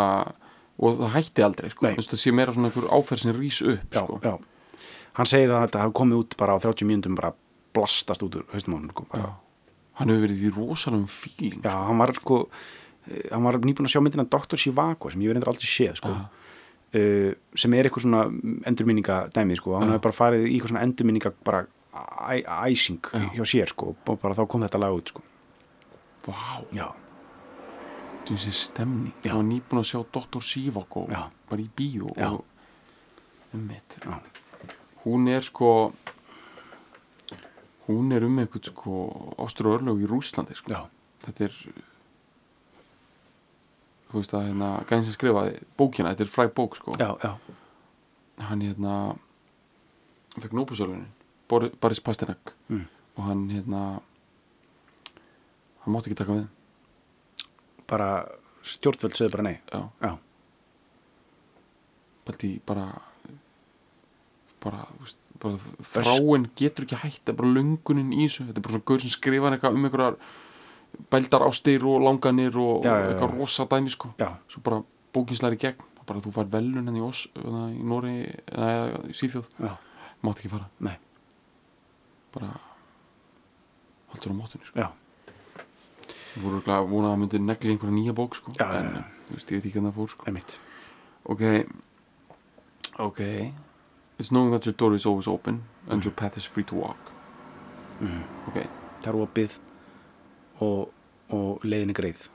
og það hætti aldrei sko það sé meira svona einhver áferð sem rís upp já, sko. já hann segir að þetta hafi komið út bara á 30 mínútum bara blastast út úr haustum á hann sko. Hann hefur verið í rosalum fíling já, hann var sko eh, hann var nýbúin að sjá myndina Dr. Sivago sem ég verið aldrei séð sko. Uh, sem er eitthvað svona endurminninga dæmi sko. hann hefur bara farið í eitthvað svona endurminninga bara æsing Já. hjá sér sko. og bara þá kom þetta lag út sko. Vá, já, þessi stemning Já. hann var nýbúin að sjá Dr. Sivako Já. bara í Já. og um mitt hún er sko hún er um eitthvað sko ástur og örlög í Rúslandi sko. þetta er þú veist að hérna gæðin sem skrifaði bókina, þetta er fræg bók sko já, já, hann hérna fekk nóbusölunin Boris Pasternak Mm. og hann hérna hann mátti ekki taka við bara stjórnvöld sögðu bara nei. Já, já, Baldi bara bara, veist, bara þráin getur ekki er bara löngunin í þessu. Þetta er bara svona gaur sem skrifar eitthvað um einhverjar bældar ástir og langanir og Já, eitthvað rosa dæmi sko. Svo bara bókin slæri í gegn. Bara þú fær velun henni í, Os, hérna, í Nóri eða í Svíþjóð, já, mátt ekki fara. Nei, bara haldur á mótinu sko. já Þú voru glæð að vona að það myndi negli einhverja nýja bók sko. Já, en já. þú veist, ég veit ekki hvernig það fór sko. einmitt. Ok. Ok. It's knowing that your door is always open and your path is free to walk. Ok, það er opið og, og leiðin er greið.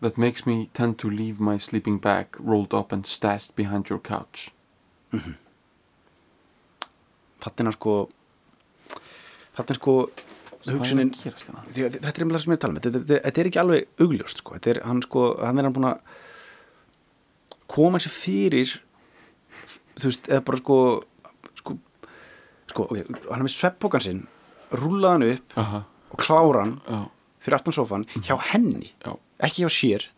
That makes me tend to leave my sleeping bag rolled up and stashed behind your couch. Þetta er sko þetta er sko hugsunin hérna? þetta er einhverja sem ég er að tala með þetta, er ekki alveg augljóst sko. er hann sko, hann er hann búin að koma sér fyrir þú veist, eða bara sko sko, sko okay, hann er með sveppbókan sinn rúlaðan upp Aha, og kláran já, fyrir aftan sofan hjá henni, já, ekki hjá sér.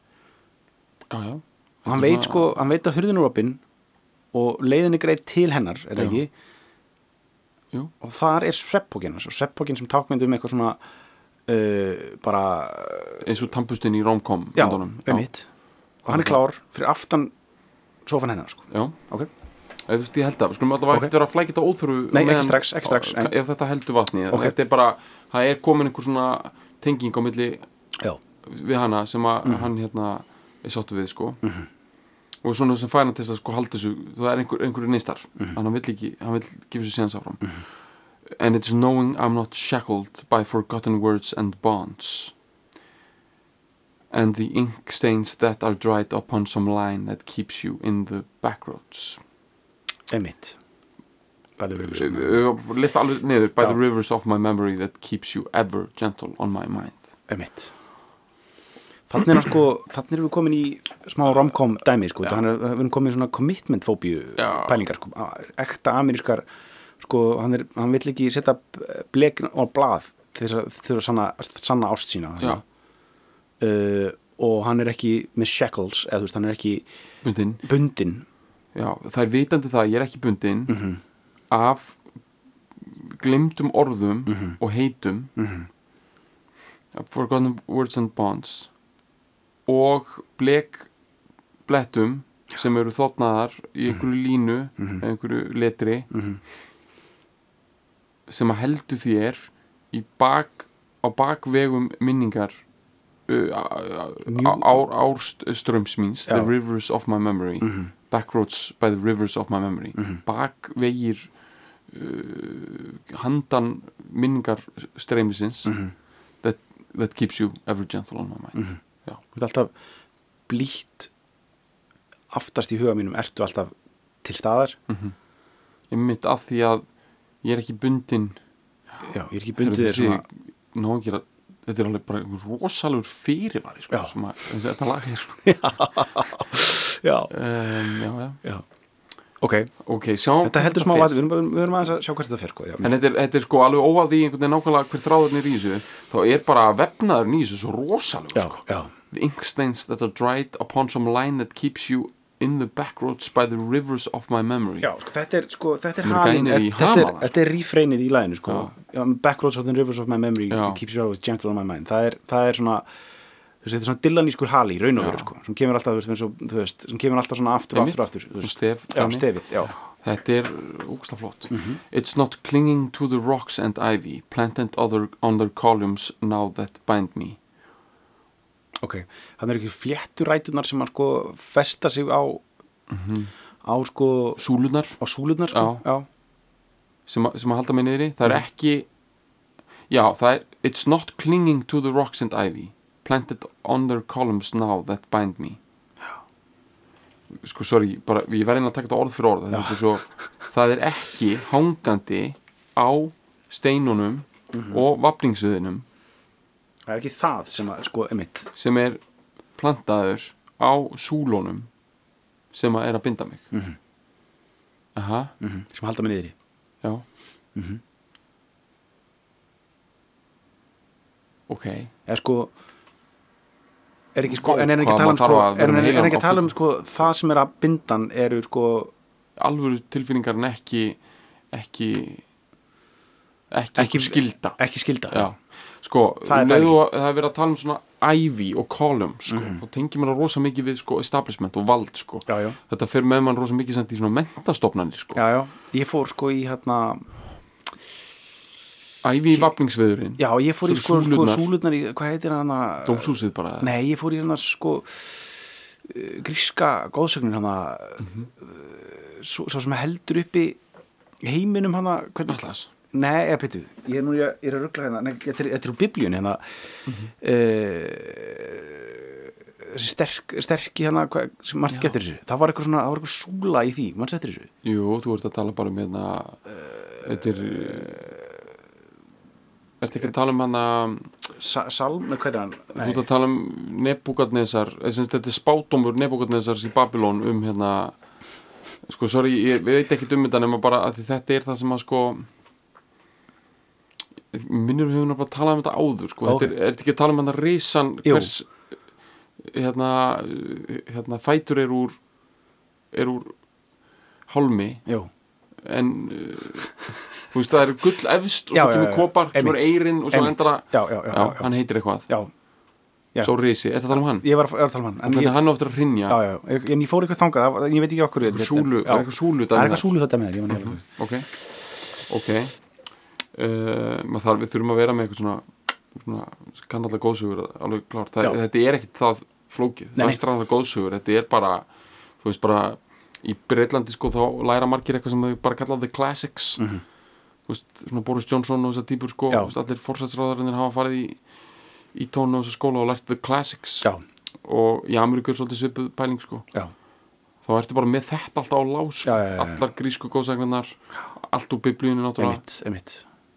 Já, og hann veit sko, hann veit að hurðin er opinn og leiðin er greið til hennar er það ekki Jú. og þar er og sveppbókin sem tákmyndum eitthvað svona uh, bara eins og tampustinn í romcom já, myndunum. einmitt og hann er klár fyrir aftan sofan hennar sko. já, ok, þú veist, ég held að, við skulum alltaf Ok. okay. ekkert vera að flækja þetta óþörfu Nei, ekki strax, ekki strax, nei. ef þetta heldur vatni, Ok. þetta er bara það er komin einhver svona tenging á milli já, við hana sem að Mhm. hann hérna er sáttu við sko og svona sem fær hann til að sko halda þessu það er einhver, einhverju neistar Mhm. hann vill ekki, hann vill gefa þessu séðans áfram. And it's knowing I'm not shackled by forgotten words and bonds. And the ink stains that are dried upon some line that keeps you in the backroads einmitt. Bæði við við uh, lista alveg niður. By the rivers of my memory that keeps you ever gentle on my mind. Einmitt Þannig er sko, þannig erum við komin í smá romcom dæmi sko, þannig er við komin í svona commitment fóbíu pælingar sko, a- ekta amerískar sko, hann, er, hann vill ekki setja blekin og blað til þess að þurfa sanna, sanna ást sína uh, og hann er ekki með shackles, eða þú veist, hann er ekki bundin bundin Já, það er vitandi það, ég er ekki bundin Mhm. af glimtum orðum Mhm. og heitum. Forgotten words and bonds og blek blettum sem eru þóttnaðar í einhverju línu Mhm. eða einhverju letri sem að heldur þér í bak á bakvegum minningar uh, Mjú- ár, míns Já. the rivers of my memory Mhm. backroads by the rivers of my memory bakvegir uh, handan minningar streymisins Mhm. that, that keeps you ever gentle on my mind já, Þú ert alltaf blítt aftast í huga mínum. Ertu alltaf til staðar? Ég mitt að því að ég er ekki bundin já, ég er ekki bundið þér svona ná að þetta er alveg bara rosalegur fyrirvari sko, Já. sem að, þetta lag er sko. Já, um, já, já, já. ok, ok, sjáum þetta heldur smá við erum, við erum aðeins að sjá hvert þetta fer sko, já. en þetta er, þetta er sko alveg óað því einhvern veginn nákvæmlega hver þráðurinn er í þessu. Þá er bara vefnaður í þessu svo rosalegur já, sko. já, the ink stains that are dried upon some line that keeps you in the backroads by the rivers of my memory. Já, sko, þetta er sko, þetta er halin þetta er, er refreinið í læginu sko. Já. backroads of the rivers of my memory keeps you always gentle on my mind. Það er, það er svona þetta er svona dillanískur hali í raun og veru sko, sem kemur alltaf, þú veist, sem kemur alltaf svona aftur og aftur og aftur þú veist. stef já, stefið, já, Þetta er úksla flott. Mhm. It's not clinging to the rocks and ivy Planted other, on their columns Now that bind me ok hann er ekki flétturætunar sem að sko festa sig á á sko Súlunar á súlunar sko, já, sem, að- sem að halda mig niðri. Það er Mhm. ekki Já, það er It's not clinging to the rocks and ivy. Planted on their columns Now that bind me. Sko, sorry, bara, ég verði að taka þetta orð fyrir orð. Þetta er svo, Það er ekki hangandi á steinunum Mhm. og vafningsviðinum það er ekki það sem að sko, emitt sem er plantaður á súlónum sem að er að binda mig. Mhm. aha, sem halda mig niðri. Já. Mhm. ok. Eða sko er ekki sko, en er ekki hvað að tala um sko, ekki að tala um fullu. sko það sem er að bindan eru sko alvöru tilfinningar en ekki ekki ekki, Ekki- ekki skilda ekki skilda já, sko, Það er um það er verið að tala um svona ivy og column, sko, og tengir að rosa mikið við, sko, establishment og vald, sko. Já, já, þetta fer með mann rosa mikið samt í svona mentastofnanir, sko. Já, já. Ég fór sko í hérna ivy í vafningsviðurinn já, ég fór í sko, sko súlurnar. súlurnar í, hvað heitir hann að dómshúsið bara. Nei, ég fór í hérna sko uh, gríska góðsögnin hann að Mhm. svo, svo sem heldur uppi heiminum hann að hvernig Atlas. Nei, eða byrju, ég er nú ég, ég er að ruggla hérna, nei, þetta er, úr biblíunni hérna. Mhm. uh, þessi sterk, sterki hérna, mannst ekki eftir þessu. Það var eitthvað svona, það var eitthvað súla í því. Mannst eftir þessu? Jú, þú ert að tala bara um hérna Þetta er Ertu ekki að tala um hana Sa Salm, nei, hvað er hann? Þú ert að tala um Nebukadnesar Þess, Þetta er spátumur Nebukadnesars í Babylon um hérna Sko, sorry, ég veit ekki um þetta nema bara að þetta er það sem að sko minnur við höfum bara að tala um þetta áður sko. Ok. þetta er, er þetta ekki að tala um risan Jú. hvers hérna, hérna fætur er úr er úr hálmi Jú, en uh, þú veist það er gull efst og Já, svo kemur kopar, kemur eirin og svo já. hann heitir eitthvað, já, Já. svo risi, er þetta að tala um hann? ég var, ég að tala um hann en Þannig ég, að hann eftir að hrinja já, já, ég, en ég fór eitthvað þangað það ég veit ekki okkur súlu, er eitthvað súlu það er eitthvað súlu þetta með þér ég man ekki alveg. ok ok maður þarf, við þurfum að vera með eitthvað svona, svona kann alltaf góðsugur alveg klart, það, þetta er ekkit það flókið, vestrannlega góðsugur þetta er bara, þú veist bara í Breitlandi sko þá læra margir eitthvað sem þau bara kalla the classics. Mhm. þú veist, svona Boris Johnson og þessar típur sko, veist, allir fórsætsráðarinnir hafa farið í í tónu og þessar skóla og lært the classics. Já, og í Ameríku er svolítið svipuð pæling sko. Já, þá ertu bara með þetta alltaf á lás. Já, já, já, allar grísku góðsagnar allt úr biblíunni náttúrulega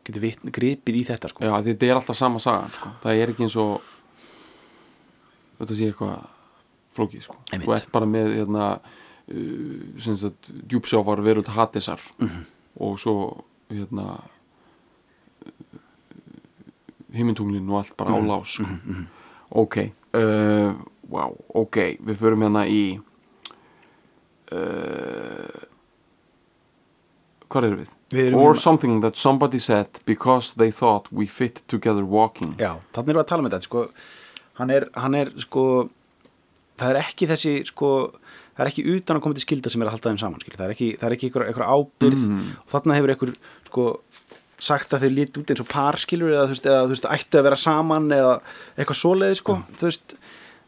getur vitn, gripið í þetta sko já, þetta er alltaf sama sagan sko. það er ekki eins og þetta sé eitthvað flókið sko. Þú ert bara með hérna, uh, djúpsjávar veröld hattisar Mhm. og svo hérna himmintunglin og allt bara Mhm. á lás sko. ok uh, wow, ok, við förum hérna í uh, hvað erum við? Við or hérna- something that somebody said because they thought we fit together walking. Já, þannig erum við að tala með þetta sko. Hann er, hann er sko það er ekki þessi sko það er ekki utan að koma til skilda sem er að halda þeim saman skil. það er ekki, það er ekki einhver ábyrð Mm. og þarna hefur einhver sko sagt að þau líti út eins og par skilur eða þú veist, eða, þú veist ættu að vera saman eða eitthvað svoleiði sko. Þú veist,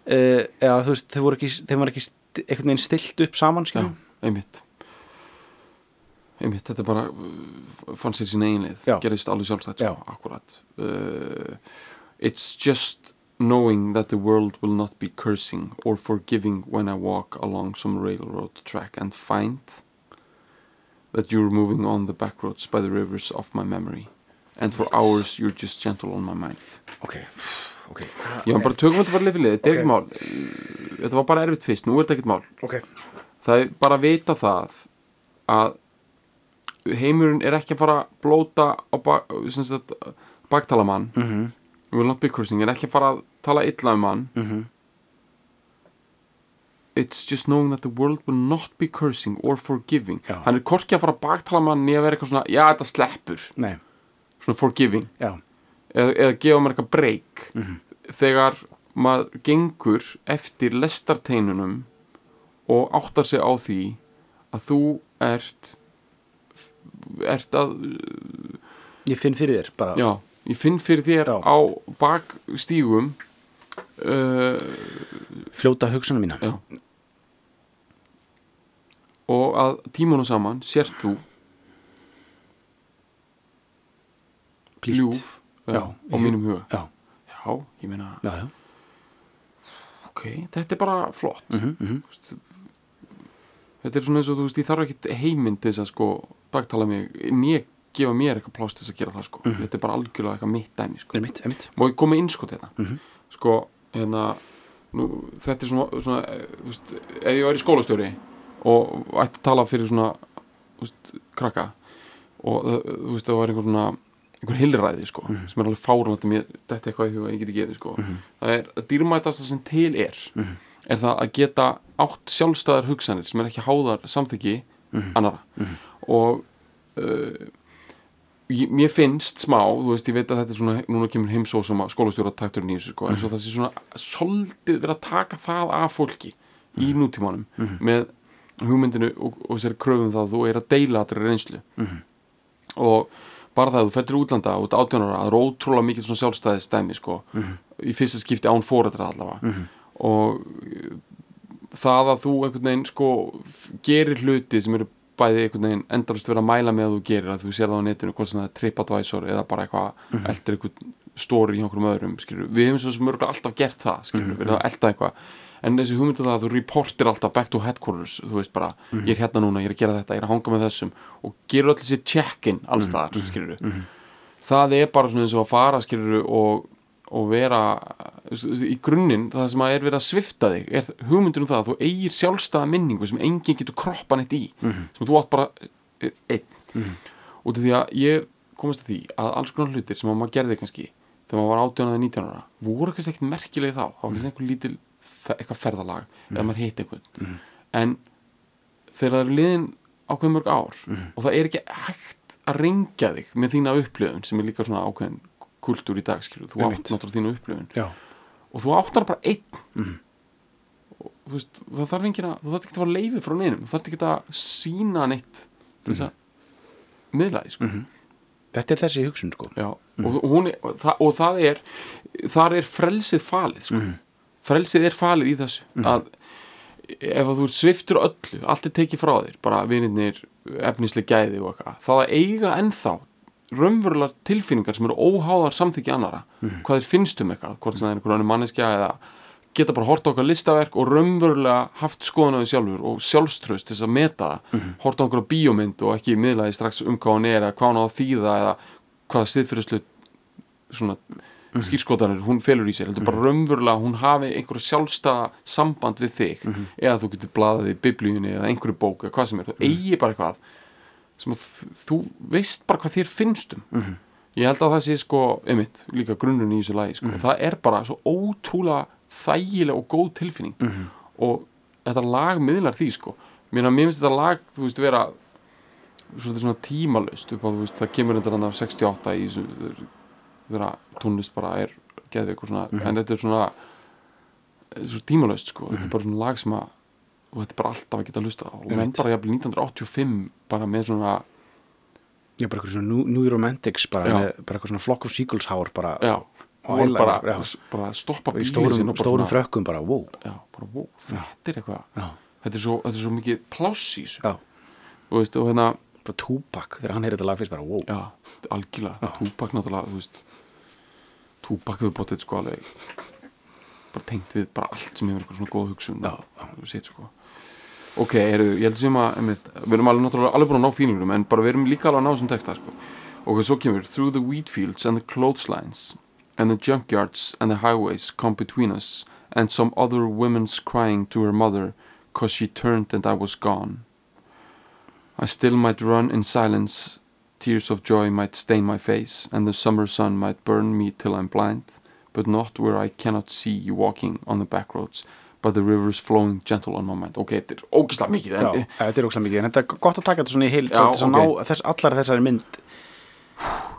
uh, eða þú veist þau voru ekki, ekki einhvern veginn stilt upp saman skilur einmitt einmitt, þetta bara uh, fann sér sín eiginleið, Já. gerðist alveg sjálfstætt Já. sko, akkurat uh, it's just knowing that the world will not be cursing or forgiving when I walk along some railroad track and find that you're moving on the back roads by the rivers of my memory. And for hours you're just gentle on my mind. Ok, ok. Já, bara tökum þetta bara lifilið, þetta er ekki mál. Þetta var bara erfitt fyrst, nú er þetta ekkert mál. Ok, Það er bara að vita það að heimurinn er ekki að fara að blóta á bak, sagt, baktalamann mm Mhm. -hmm. will not be cursing, er ekki að fara að tala illa um hann Mhm. It's just knowing that the world will not be cursing or forgiving Já. Hann er korki að fara að baktala mann í að vera eitthvað svona, já þetta sleppur nei, svona forgiving já eða, eða gefa mér eitthvað breyk Mhm. þegar maður gengur eftir lestarteinunum og áttar sig á því að þú ert ert að ég finn fyrir þér bara. Já, ég finn fyrir þér Já. á bakstígum uh, fljóta hugsunum mína. Já. Og að tímunum saman sért þú ljúf já, Já, á mínum huga. já, já, ég meina, ok, þetta er bara flott. Mm -hmm. þetta er svona eins og þú veist ég þarf ekkit heimind til þess að sko baktala mig, nýja gefa mér eitthvað plást þess að gera það sko, þetta er bara algjörlega eitthvað mitt dæmi sko, er mitt, er mitt má ég koma inn sko þetta? Mhm. sko, hérna nú, þetta er svona, svona veist, ef ég væri skólastjóri og ætti að tala fyrir svona veist, krakka og þú veist, það var einhver svona einhver hilræði sko, sem er alveg fárlætt þetta er eitthvað í huga, ég geti gefið sko. Það er að dýrmætasta sem til er er það að geta átt sjálfstæðar hugsanir sem er ekki háðar samþyggi annara og uh, mér finnst smá, þú veist, ég veit að þetta er svona núna kemur heimsósama skólastjóra takturinn í þessu sko, eins og það sé svona svolítið verið að taka það af fólki í nútímanum með hugmyndinu og, og sér kröfum það að þú er að deila allri reynslu. Og bara það að þú fættir útlanda út átjónara það er ótrúlega mikið svona sjálfstæðis stæmi sko, í fyrsta skipti án fóreldra allavega. Og það að þú einhvern veginn sko gerir hluti sem eru bæði einhvern veginn endalust verið að mæla með að þú gerir að þú sér það á netinu hvort sem það er TripAdvisor eða bara eitthvað Mhm. eldir einhvern story í einhverjum öðrum skilur. við hefum svo sem örgulega alltaf gert það skilur, Mhm. verið að elda eitthvað en þessi hugmyndu það að þú reportir alltaf back to headquarters þú veist bara, Mhm. ég er hérna núna, ég er að gera þetta ég er að hanga með þessum og gerur allir sér check-in alls Mhm. staðar, skilur það er bara svona eins og að fara skilur og, og vera í grunninn, það sem að er verið að svifta þig er hugmyndin um það að þú eigir sjálfstæða minningu sem enginn getur kroppa neitt í sem þú átt bara eh, einn. Út af því að ég komast að því að alls konar hlutir sem að maður gerði kannski þegar maður var 18 eða 19 ára voru kannski ekkert merkilega þá. Þá var kannski einhver lítil eitthvað ferðalag eða maður hitt einhvern. En þegar það er liðin ákveðin mörg ár og það er ekki hægt að rengja þig með þína upplöfun sem er líka svona ákveðin kultúr í dag skilur, þú átt náttúrulega þína upplöfun og þú áttar bara einn. Og þú veist, það þarf enginn að þú þarf ekki að fara leiði frá neinum. Þú þarf ekki að sína neitt þess að miðla því sko. þetta er þessi hugsun sko. Já, og, hún er, og, það, og það er þar er frelsið falið sko. frelsið er falið í þessu. Að ef að þú sviftur öllu allt er tekið frá þér, bara vinirnir efnislega gæði og eitthvað það að eiga ennþá raunverulegar tilfinningar sem eru óháðar samþykki annara hvað þeir finnst um eitthvað, hvort sem það er einhver önnur manneskja eða geta bara hort á okkar listaverk og raunverulega haft skoðun á því sjálfur og sjálfströst til þess að meta það, hort á okkur bíómynd og ekki miðlaði strax um hvað hann er eða hvað hann á að þýða eða hvaða stiðfyrirslu svona skýrskotanir hún felur í sér, heldur bara raunverulega hún hafi einhverja sjálfstæða samband við þig eða þú getur blaðið í biblíunni eða einhverju bók eða hvað sem er, þú eigi bara eitthvað sem þú veist bara hvað þér finnst um. Ég held að það sé sko, einmitt, líka grunnurinn í þessu lagi sko. það er bara svo ótrúlega þægileg og góð tilfinning. Og þetta lag miðlar því sko. Mér finnst þetta lag, þú veist, vera svona, svona tímalaust upp á, þú veist, það kemur þetta hann af 68 í þessu þegar tónlist bara er geðveik og svona, en þetta er svona þetta er svo tímalaust sko, þetta er bara svona lag sem að og þetta er bara alltaf að geta hlusta á. Og menn Einmitt. bara jafnvel 1985 bara með svona já, bara eitthvað svona New, Romantics bara, með, bara eitthvað svona Flock of Seagulls hár bara bara, bara stoppa í bílinn stórum, stórum frökkum bara, wow. Já, bara, wow, þetta er eitthvað þetta er svo, þetta er svo mikið pláss í þessu. Já, og, veist, og hérna, bara Tupac þegar hann heyrði þetta lag fyrst bara, wow. Já, algjörlega. Túbak náttúrulega, Túbak hefur bótið sko alveg bara tengt við bara allt sem hefur eitthvað svona góð hugsun Já, og sétt sko. Ok, heyrðu, ég held sem að einmitt, við erum alveg náttúrulega alveg búin að ná fílingurum en bara við erum líka alveg að ná þessum texta sko. Og svo kemur through the wheat fields and the clotheslines and the junkyards and the highways come between us and some other woman's crying to her mother cause she turned and I was gone. I still might run in silence tears of joy might stain my face and the summer sun might burn me till I'm blind but not where I cannot see you walking on the back roads but the rivers flowing gentle on my mind. Ok, þetta er ógislega mikið já, en, þetta er ógslag mikið en þetta er gott að taka þetta svona í heild Já, þess að ok. ná þess, allar þessari mynd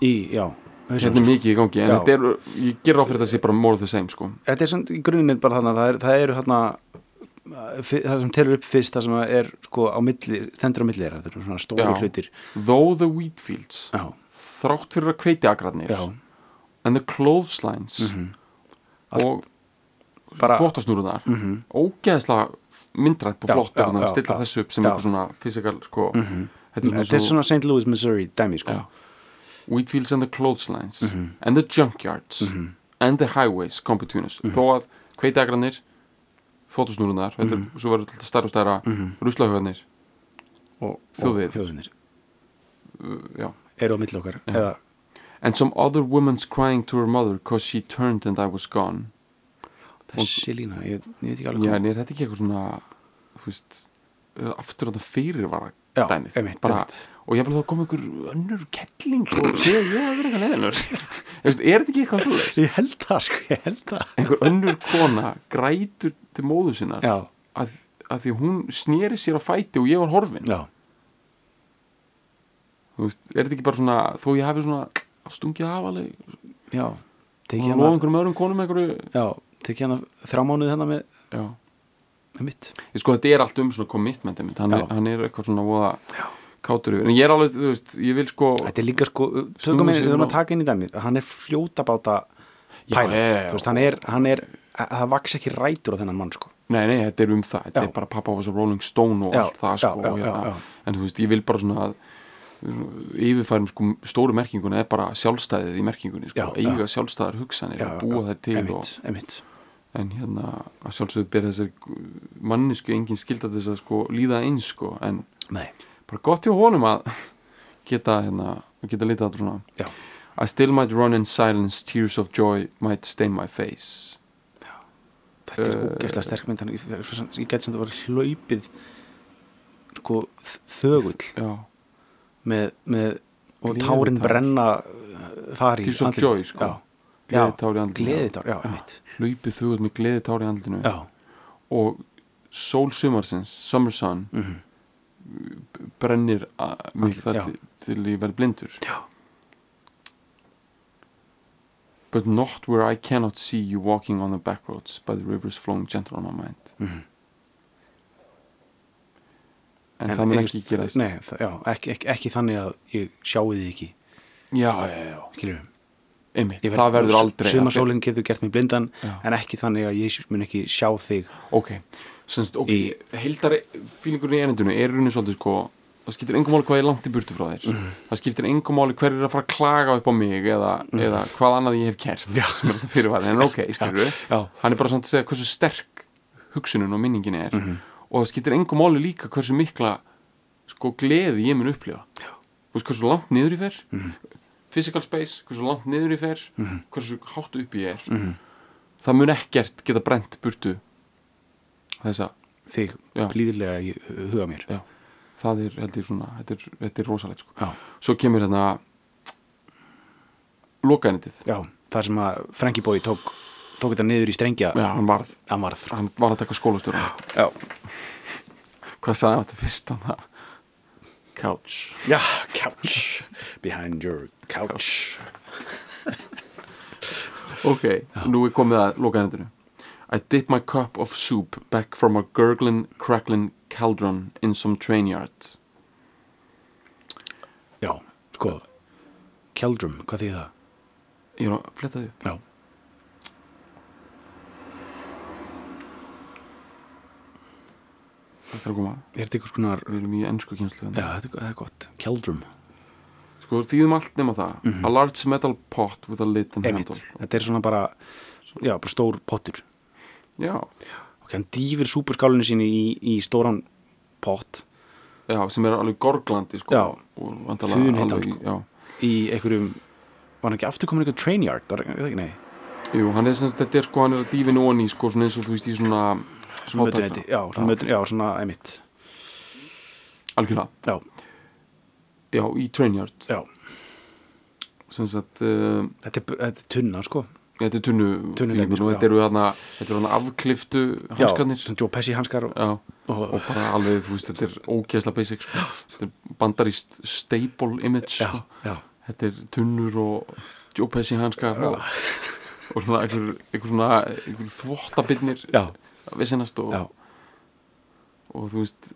í, já þetta er mikið í gangi en Já. þetta er, ég ger á fyrir þetta sé bara more the same sko. Þetta er svona í grunninn bara þannig að það, er, eru þarna það sem telur upp fyrst það sem er sko á milli, stendur á milli þeirra þetta eru svona stóri hlutir. Though the wheat fields já, þrátt fyrir að kveiti agrarnir já, and the clotheslines og Mhm. bara þvóttasnúrunar mm Mhm. ógeðslega myndrætt og Já, flott já, að já, stilla þessu upp sem Já. eitthvað svona physical sko, er svona, þetta er svo, svona St. Louis, Missouri dæmi sko já. Wheatfields and the clotheslines Mhm. and the junkyards and the highways come between us Mhm. þó að kveitiagrarnir þvóttasnúrunar þetta er svo verður þetta stærra og stærra mm Mhm. ruslahögarnir og, og þjóðinir já. eru á milli okkar eða, and some other woman's crying to her mother cause she turned and I was gone. Þessi lína, ég, ég veit ekki alveg já en er þetta ekki eitthvað svona þú veist eh, aftur á þetta fyrirvara Já, dæmið einmitt, bara, einmitt. og ég vil þá koma einhver önnur kettling og segja ég að vera eitthvað leðinur er þetta ekki eitthvað svo ég held það sko, ég held það. Einhver önnur kona grætur til móðu sinnar já, að, að því hún sneri sér á fæti og ég var horfin. Já, þú veist, er þetta ekki bara svona þó ég hafi svona stungið af alveg. Já og tekið lofa hérna, einhverjum öðrum konum einhverju já, tekið hérna þrjá mánuði hérna með, með mitt. Ég sko þetta er allt um svona commitment hann, er, hann er eitthvað svona voða kátur yfir. En ég er alveg, þú veist, ég vil sko þetta er líka sko, þurfum frá. að taka inn í dæmið. Hann er fljótabáta Já, pilot, já, þú veist, hann er, hann er að- það vaks ekki rætur á þennan mann sko. Nei, nei, þetta er um það. Þetta er bara pappa var svo Rolling Stone og Já, allt það sko, já, og hérna, já, já. en þú veist, ég vil bara svona að yfirfærum sko stóru merkinguna er bara sjálfstæðið í merkingunni sko, Já, já. eiga sjálfstæðar hugsanir og búa þær til og, emitt, emitt en hérna að sjálfsögðu ber þessar mannisku engin skilda þess að sko líða eins sko. En Nei, bara gott hjá honum að geta hérna, að geta litið þetta svona. Já, I still might run in silence tears of joy might stain my face. Þetta er Eh, ógeðslega sterk mynd þannig ég, gæti sem það var hlaupið sko þögull. Já, með, með og Gleðitár. tárin brenna uh, fari Tears of andlitið. joy, sko. Gleðitár í emitt hlaupið þugut með gleðitár í andlinu já, og sól sumarsins, summer sun mhm, brennir að, mig þar til, til ég verð blindur. Já, but not where I cannot see you walking on the back roads by the rivers flowing gentle on my mind. Mhm. En, það mun ég ekki gerast. nei, það, já, ekki, ekki, ekki þannig að ég sjáu því ekki. Já, já, já, skilur einmitt, það verður aldrei sumasólinn getur gert mig blindan Já. en ekki þannig að ég mun ekki sjá þig. Ok, semst, ok, Í- heildar fílingurinn í erindinu er rauninni svolítið sko það skiptir engum máli hvað er langt í burtu frá þér. Mhm. það skiptir engum máli hver er að fara að klaga upp á mig eða, eða hvað annað ég hef kert er en ok, skilur já, hann er bara svona að segja hversu sterk hugsunin og minningin er. Mhm. Og það skiptir engum máli líka hversu mikla sko gleði ég mun upplifa veist hversu langt niður ég fer Mhm. physical space, hversu langt niður ég fer hversu hátt upp ég er Mhm. það mun ekkert geta brent burtu þessa, þig Já. blíðilega í huga mér já það er, held ég svona, þetta er, þetta er rosalegt sko. já, svo kemur hérna lokaðnitið já það sem að Frankie Boy tók tók þetta niður í strengja já, hann varð, hann varð. Hann var að taka skólastjóra já, hvað sagði hann þetta fyrst hann það couch. Já, couch. Behind your couch. Ok, nú er komið að lokaðnitinu I dip my cup of soup back from a gurgling, crackling cauldron in some train yard já, sko. Keldrum, hvað þýð það? ég er að fletta því já, þetta er að koma, er þetta eitthvað skonar við erum í ennsku kynslu já, þetta er, gott, Keldrum. Sko, þýðum allt nema það. A large metal pot with a lid and Einmitt. handle. Þetta er svona bara já, bara stór pottur. Já, og hann dýfir súpurskálinu síni í, í stóran pott já, sem er alveg gorglandi sko, Já. Funheitan, alveg, sko. já, í einhverjum var hann ekki aftur komin eitthvað train yard? Var það ekki, nei, jú, hann er sem sagt, þetta er sko, hann er að dýfin onni, sko, svona eins og þú veist í svona svona mötuneyti já, svona emitt algjörlega, já, já, í trainyard já, sagt, uh, þetta er, þetta er tunna sko. Þetta er tunnu fílingur sko, og þetta eru þarna þetta eru þarna afkliftu hanskarnir. já, svona Joe Pesci hanskar og, já, og, og bara alveg, þú veist, þetta er ógeðsla basic, sko, þetta er bandaríst staple image, já, sko. þetta er tunnur og Joe Pesci hanskar og, og svona einhver, einhver svona einhver þvottabirnir. Já, vissinast og, og þú veist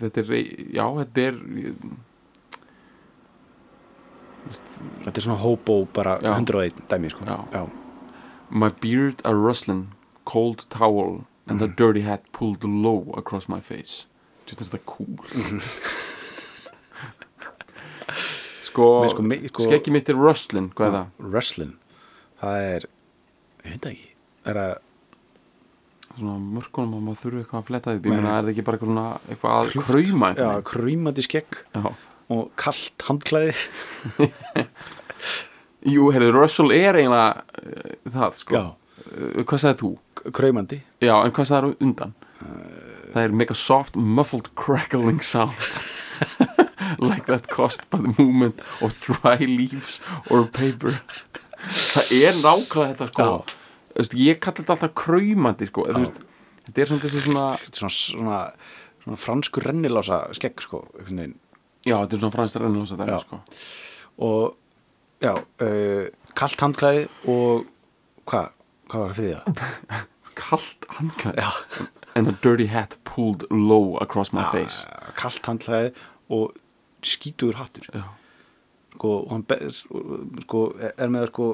þetta er, já, þetta er þetta er svona hobo bara Já. 101 dæmi sko. My beard a rustling cold towel and Mhm. a dirty hat pulled low across my face. Þetta er þetta cool. Sko, Men sko, mi- sko- skeggi mitt er rustling hvað er það? wrestling það er, ég veit ekki. Er það svona mörkunum að maður þurfi eitthvað að fletta því ég Nei. meina er það ekki bara eitthvað svona eitthvað að Klúft. krauma já, krýmandi skegg og kallt handklæði. Jú, heyrðu, Russell er eiginlega uh, það, sko. Já, uh, Hvað sagði þú? kraumandi. Já, en hvað sagði það undan? Það er make a soft, muffled, crackling sound. Like that caused by the movement of dry leaves or paper. Það er nákvæmlega þetta, sko. Já. Ég kalli þetta alltaf kraumandi, sko. Þú veist, Þetta er svona þessi svona svona, svona, svona fransku rennilása skegg sko. Já, þetta er svona franskt rennilósa Já. dæmi, sko. Og já, uh, kallt handklæði og hvað, hvað var það þriðja? Kalt handklæði? Já, And a dirty hat pulled low across my face. kallt handklæði og skítugur hattur. Já, sko, og hann sko, er með sko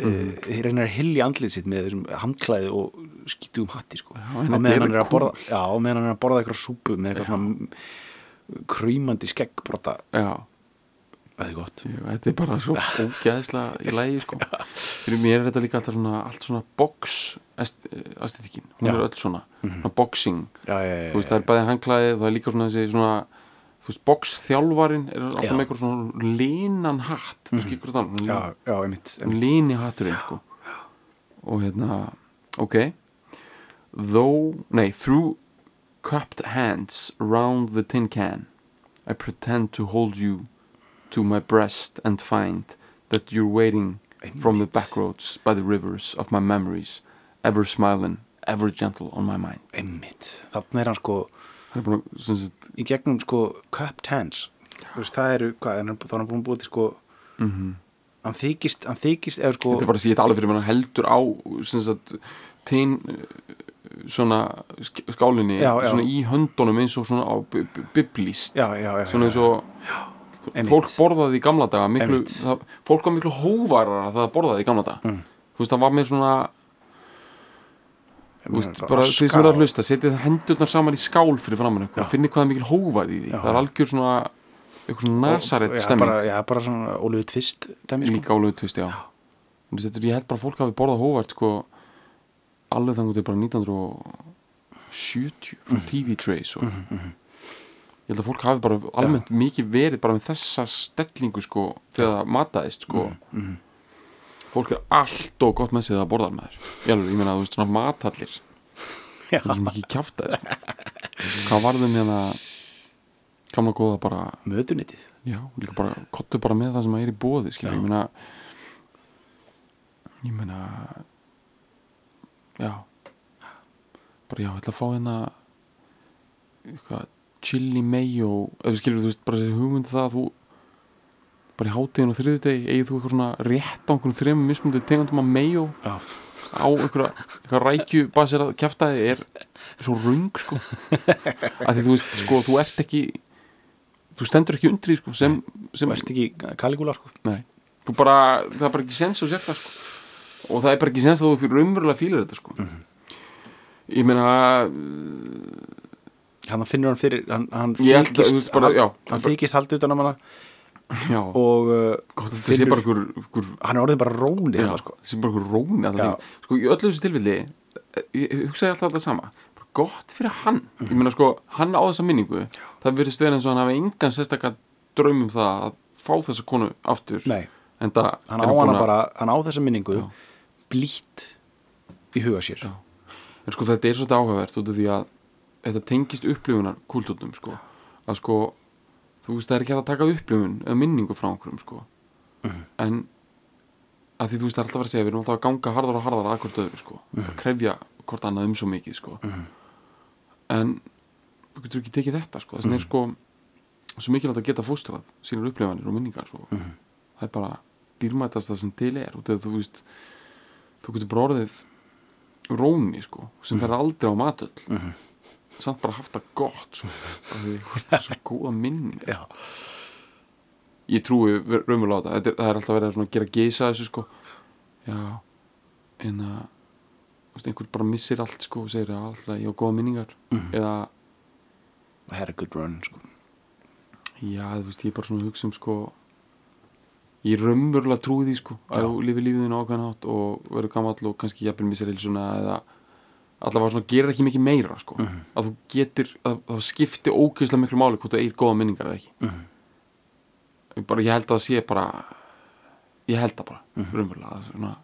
mm. uh, reynir að hilja andlið sitt með þessum handklæði og skýtu um hatti sko. Já, þetta meðan hann er að borða já, á meðan hann er að borða eitthvað súpu með eitthvað svona krýmandi skeggbrota já, það er gott. Jú, þetta er bara svo ógæðislega í lægi sko. fyrir mér er þetta líka alltaf svona allt svona box aesthetikinn, hún Já. Er öll svona, svona boxing. Já, já, já, þú veist, það er bæði handklæðið það er líka svona þessi svona þú veist, boxþjálfarin er alltaf með eitthvað svona línan hatt hvað það já, já, einmitt, einmitt. líni hatturinn sko. og hérna ok though, nei, through cupped hands round the tin can I pretend to hold you to my breast and find that you're waiting from the Einmitt. back roads by the rivers of my memories ever smiling, ever gentle on my mind einmitt. þannig er hann sko búin að sagt, í gegnum sko cupped hands veist, það eru, hvað, er þá er hann búin að búið til sko hann þykist, hann þykist eða sko þetta er bara að sé þetta alveg fyrir hann heldur á sagt, uh, svona sk- skálinni Já, já. svona í höndunum eins og svona á bi- bi- biblíst já, já, já, svona eins og fólk borðaði í gamla daga miklu, það, fólk var miklu hóvarara það borðaði í gamla daga. Mm. þú veist það var með svona Þið sem eru að hlusta setið hendurnar saman í skál fyrir framann ykkur. Já. og finnið hvað er mikil hóvar í því. Já. það er algjör svona eitthvað svona nasaret já, stemming. bara, já, bara svona Ólfið Tvist sko. líka álegu tvist, já. Veist, þetta er, ég held bara að fólk hafi borðað hóvart sko, alveg þannig til bara 1970 svona TV trays og ég held að fólk hafi bara almennt mikið verið bara með þessa stellingu sko, þegar það mataðist sko. Fólk er allt og gott með sig það að borðar með þér ég, alveg, ég meina, þú veist, svona matallir það er mikið kjaftaði sko. hvað varðum hérna gamla góða bara mötunitið Já, líka bara, kottu bara með það sem er í bóði skilja, ég meina ég meina já. Bara já, ég ætla að fá hérna eitthvað chili mayo eða skilur, þú veist, bara þessi hugmynd það að þú bara í hátíðin og þriðudegi eigið þú eitthvað svona rétt á einhvern þremur mismunandi tegundum af mayo já, á einhverja, eitthvað rækju baserað kjaftaði er svo rung sko. Að því þú veist, sko, þú ert ekki þú stendur ekki undir því sko sem, sem þú ert ekki Caligula sko. Nei, bara, það er bara ekki sens að sér það sko. Og það er bara ekki sens að þú fyrir umverulega fílar þetta sko. Ég meina hann finnur hann fyrir hann, hann að, veist, bara, hann, já, hann bara- þykist haldið utan á hana já, og uh, gott að þetta sé bara einhver, einhver hann er orðið bara róni já, hérna, sko. þetta sé bara einhver róni Já. sko í öllu þessu tilfelli ég hugsaði alltaf þetta sama. Bara gott fyrir hann, ég meina sko hann á þessa minningu, það verðist vera eins og hann hafi engan sérstakka draum um það að fá þessa konu aftur. Nei, það hann á hana bara hann á þessa minningu Já. blít í huga sér. Já. en sko þetta er svolítið áhugavert út af því að þetta tengist upplifunar kultúrnum sko. Að sko þú veist það er ekki hægt að taka upplifun eða minningu frá einhverjum sko. En að því þú veist það er alltaf að segja við erum alltaf að ganga harðar og harðar að hvort öðru sko. Að krefja hvort annað um svo mikið sko. En þú getur ekki tekið þetta sko. Þess vegna er sko svo mikilvægt að geta fóstrað sínar upplifanir og minningar sko. það er bara dýrmætast það sem til er. Af þú veist þú getur bara orðið róni sko, sem ferði aldrei á matöll samt bara haft það gott þú ert með svo góða minningar. Já, ég trúi ver- raunverulega á þetta er, það er alltaf verið að gera geisa þessu sko. Já. En að þú veist, einhver bara missir allt sko og segir að alltaf ég á góða minningar. Eða það er a good run sko. já þú veist ég er bara svona að hugsa um sko ég raunverulega trúi því sko að þú lifir lífið þínu ákveðan hátt og verður gamall og kannski jafnvel missir heilsuna eða allavega svona gerir ekki mikið meira sko. Að þú getur, að að það skipti ógeðslega miklu máli hvort þú eigir góða minningar eða ekki. Ég, bara, ég held að það sé bara ég held það bara, raunverulega það, er svona,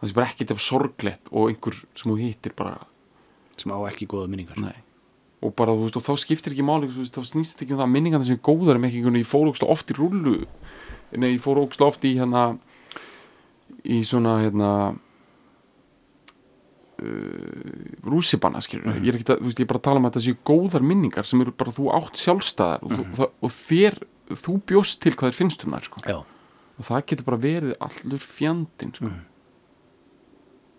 það sé bara ekkert ef sorglegt og einhver sem þú hittir bara sem á ekki góða minningar. Nei. og bara þú veist og þá skiptir ekki máli veist, þá snýst þetta ekki um það að minningarna sem er góðar um ekki einhvern veginn, ég fór ógst oft í rullu. Nei, ég fór ógst oft í hérna í svona hérna uh, rússibanna skilur ég er ekki að, þú veist, ég er bara að tala um að þetta séu góðar minningar sem eru bara þú átt sjálfstæðar og, þú, það, og þér, þú bjóst til hvað þér finnst um þær sko. já, og það getur bara verið allur fjandinn sko.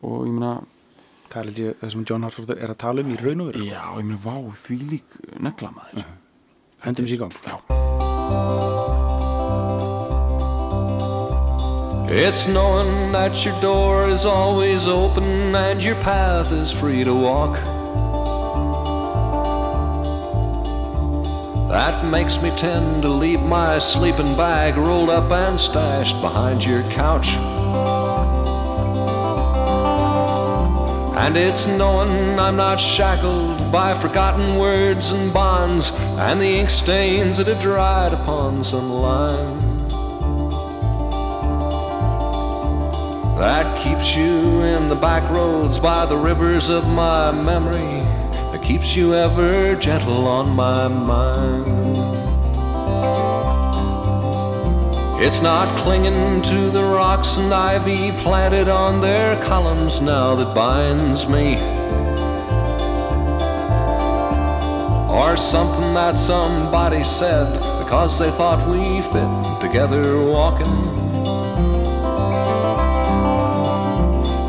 og ég meina það er ég það sem John Hartford er að tala um í raun og veru sko. já, ég meina, vá, því lík negla maður. Hendum sér í gang. Já It's knowing that your door is always open and your path is free to walk. That makes me tend to leave my sleeping bag rolled up and stashed behind your couch. And it's knowing I'm not shackled by forgotten words and bonds and the ink stains that have dried upon some line. That keeps you in the back roads by the rivers of my memory. That keeps you ever gentle on my mind. It's not clinging to the rocks and ivy planted on their columns now that binds me. Or something that somebody said because they thought we fit together walking.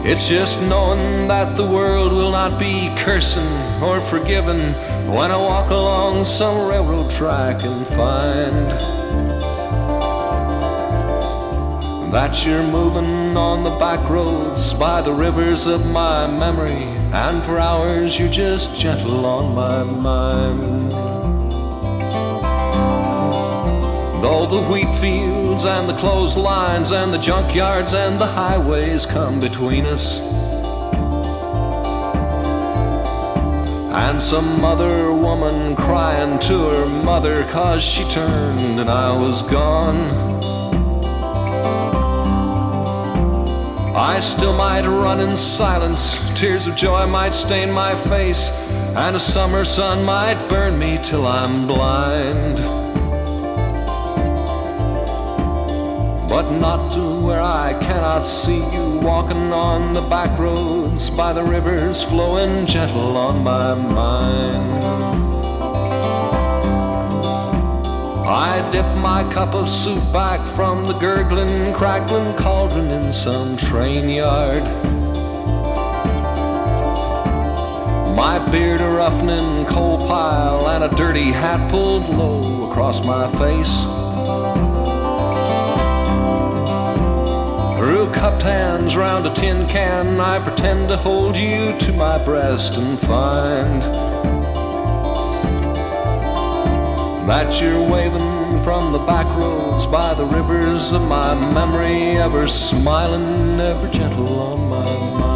It's just knowing that the world will not be cursing or forgiven when I walk along some railroad track and find that you're moving on the back roads by the rivers of my memory, and for hours you're just gentle on my mind. Though the wheat fields and the clotheslines and the junkyards and the highways come between us. And some other woman crying to her mother cause she turned and I was gone. I still might run in silence, tears of joy might stain my face, and a summer sun might burn me till I'm blind. But not to where I cannot see you walking on the back roads by the rivers flowing gentle on my mind. I dip my cup of soup back from the gurgling, crackling cauldron in some train yard. My beard a roughening coal pile and a dirty hat pulled low across my face. Through cupped hands round a tin can, I pretend to hold you to my breast and find that you're waving from the back roads by the rivers of my memory, ever smiling, ever gentle on my mind.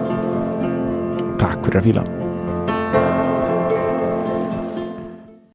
Takk fyrir að fíla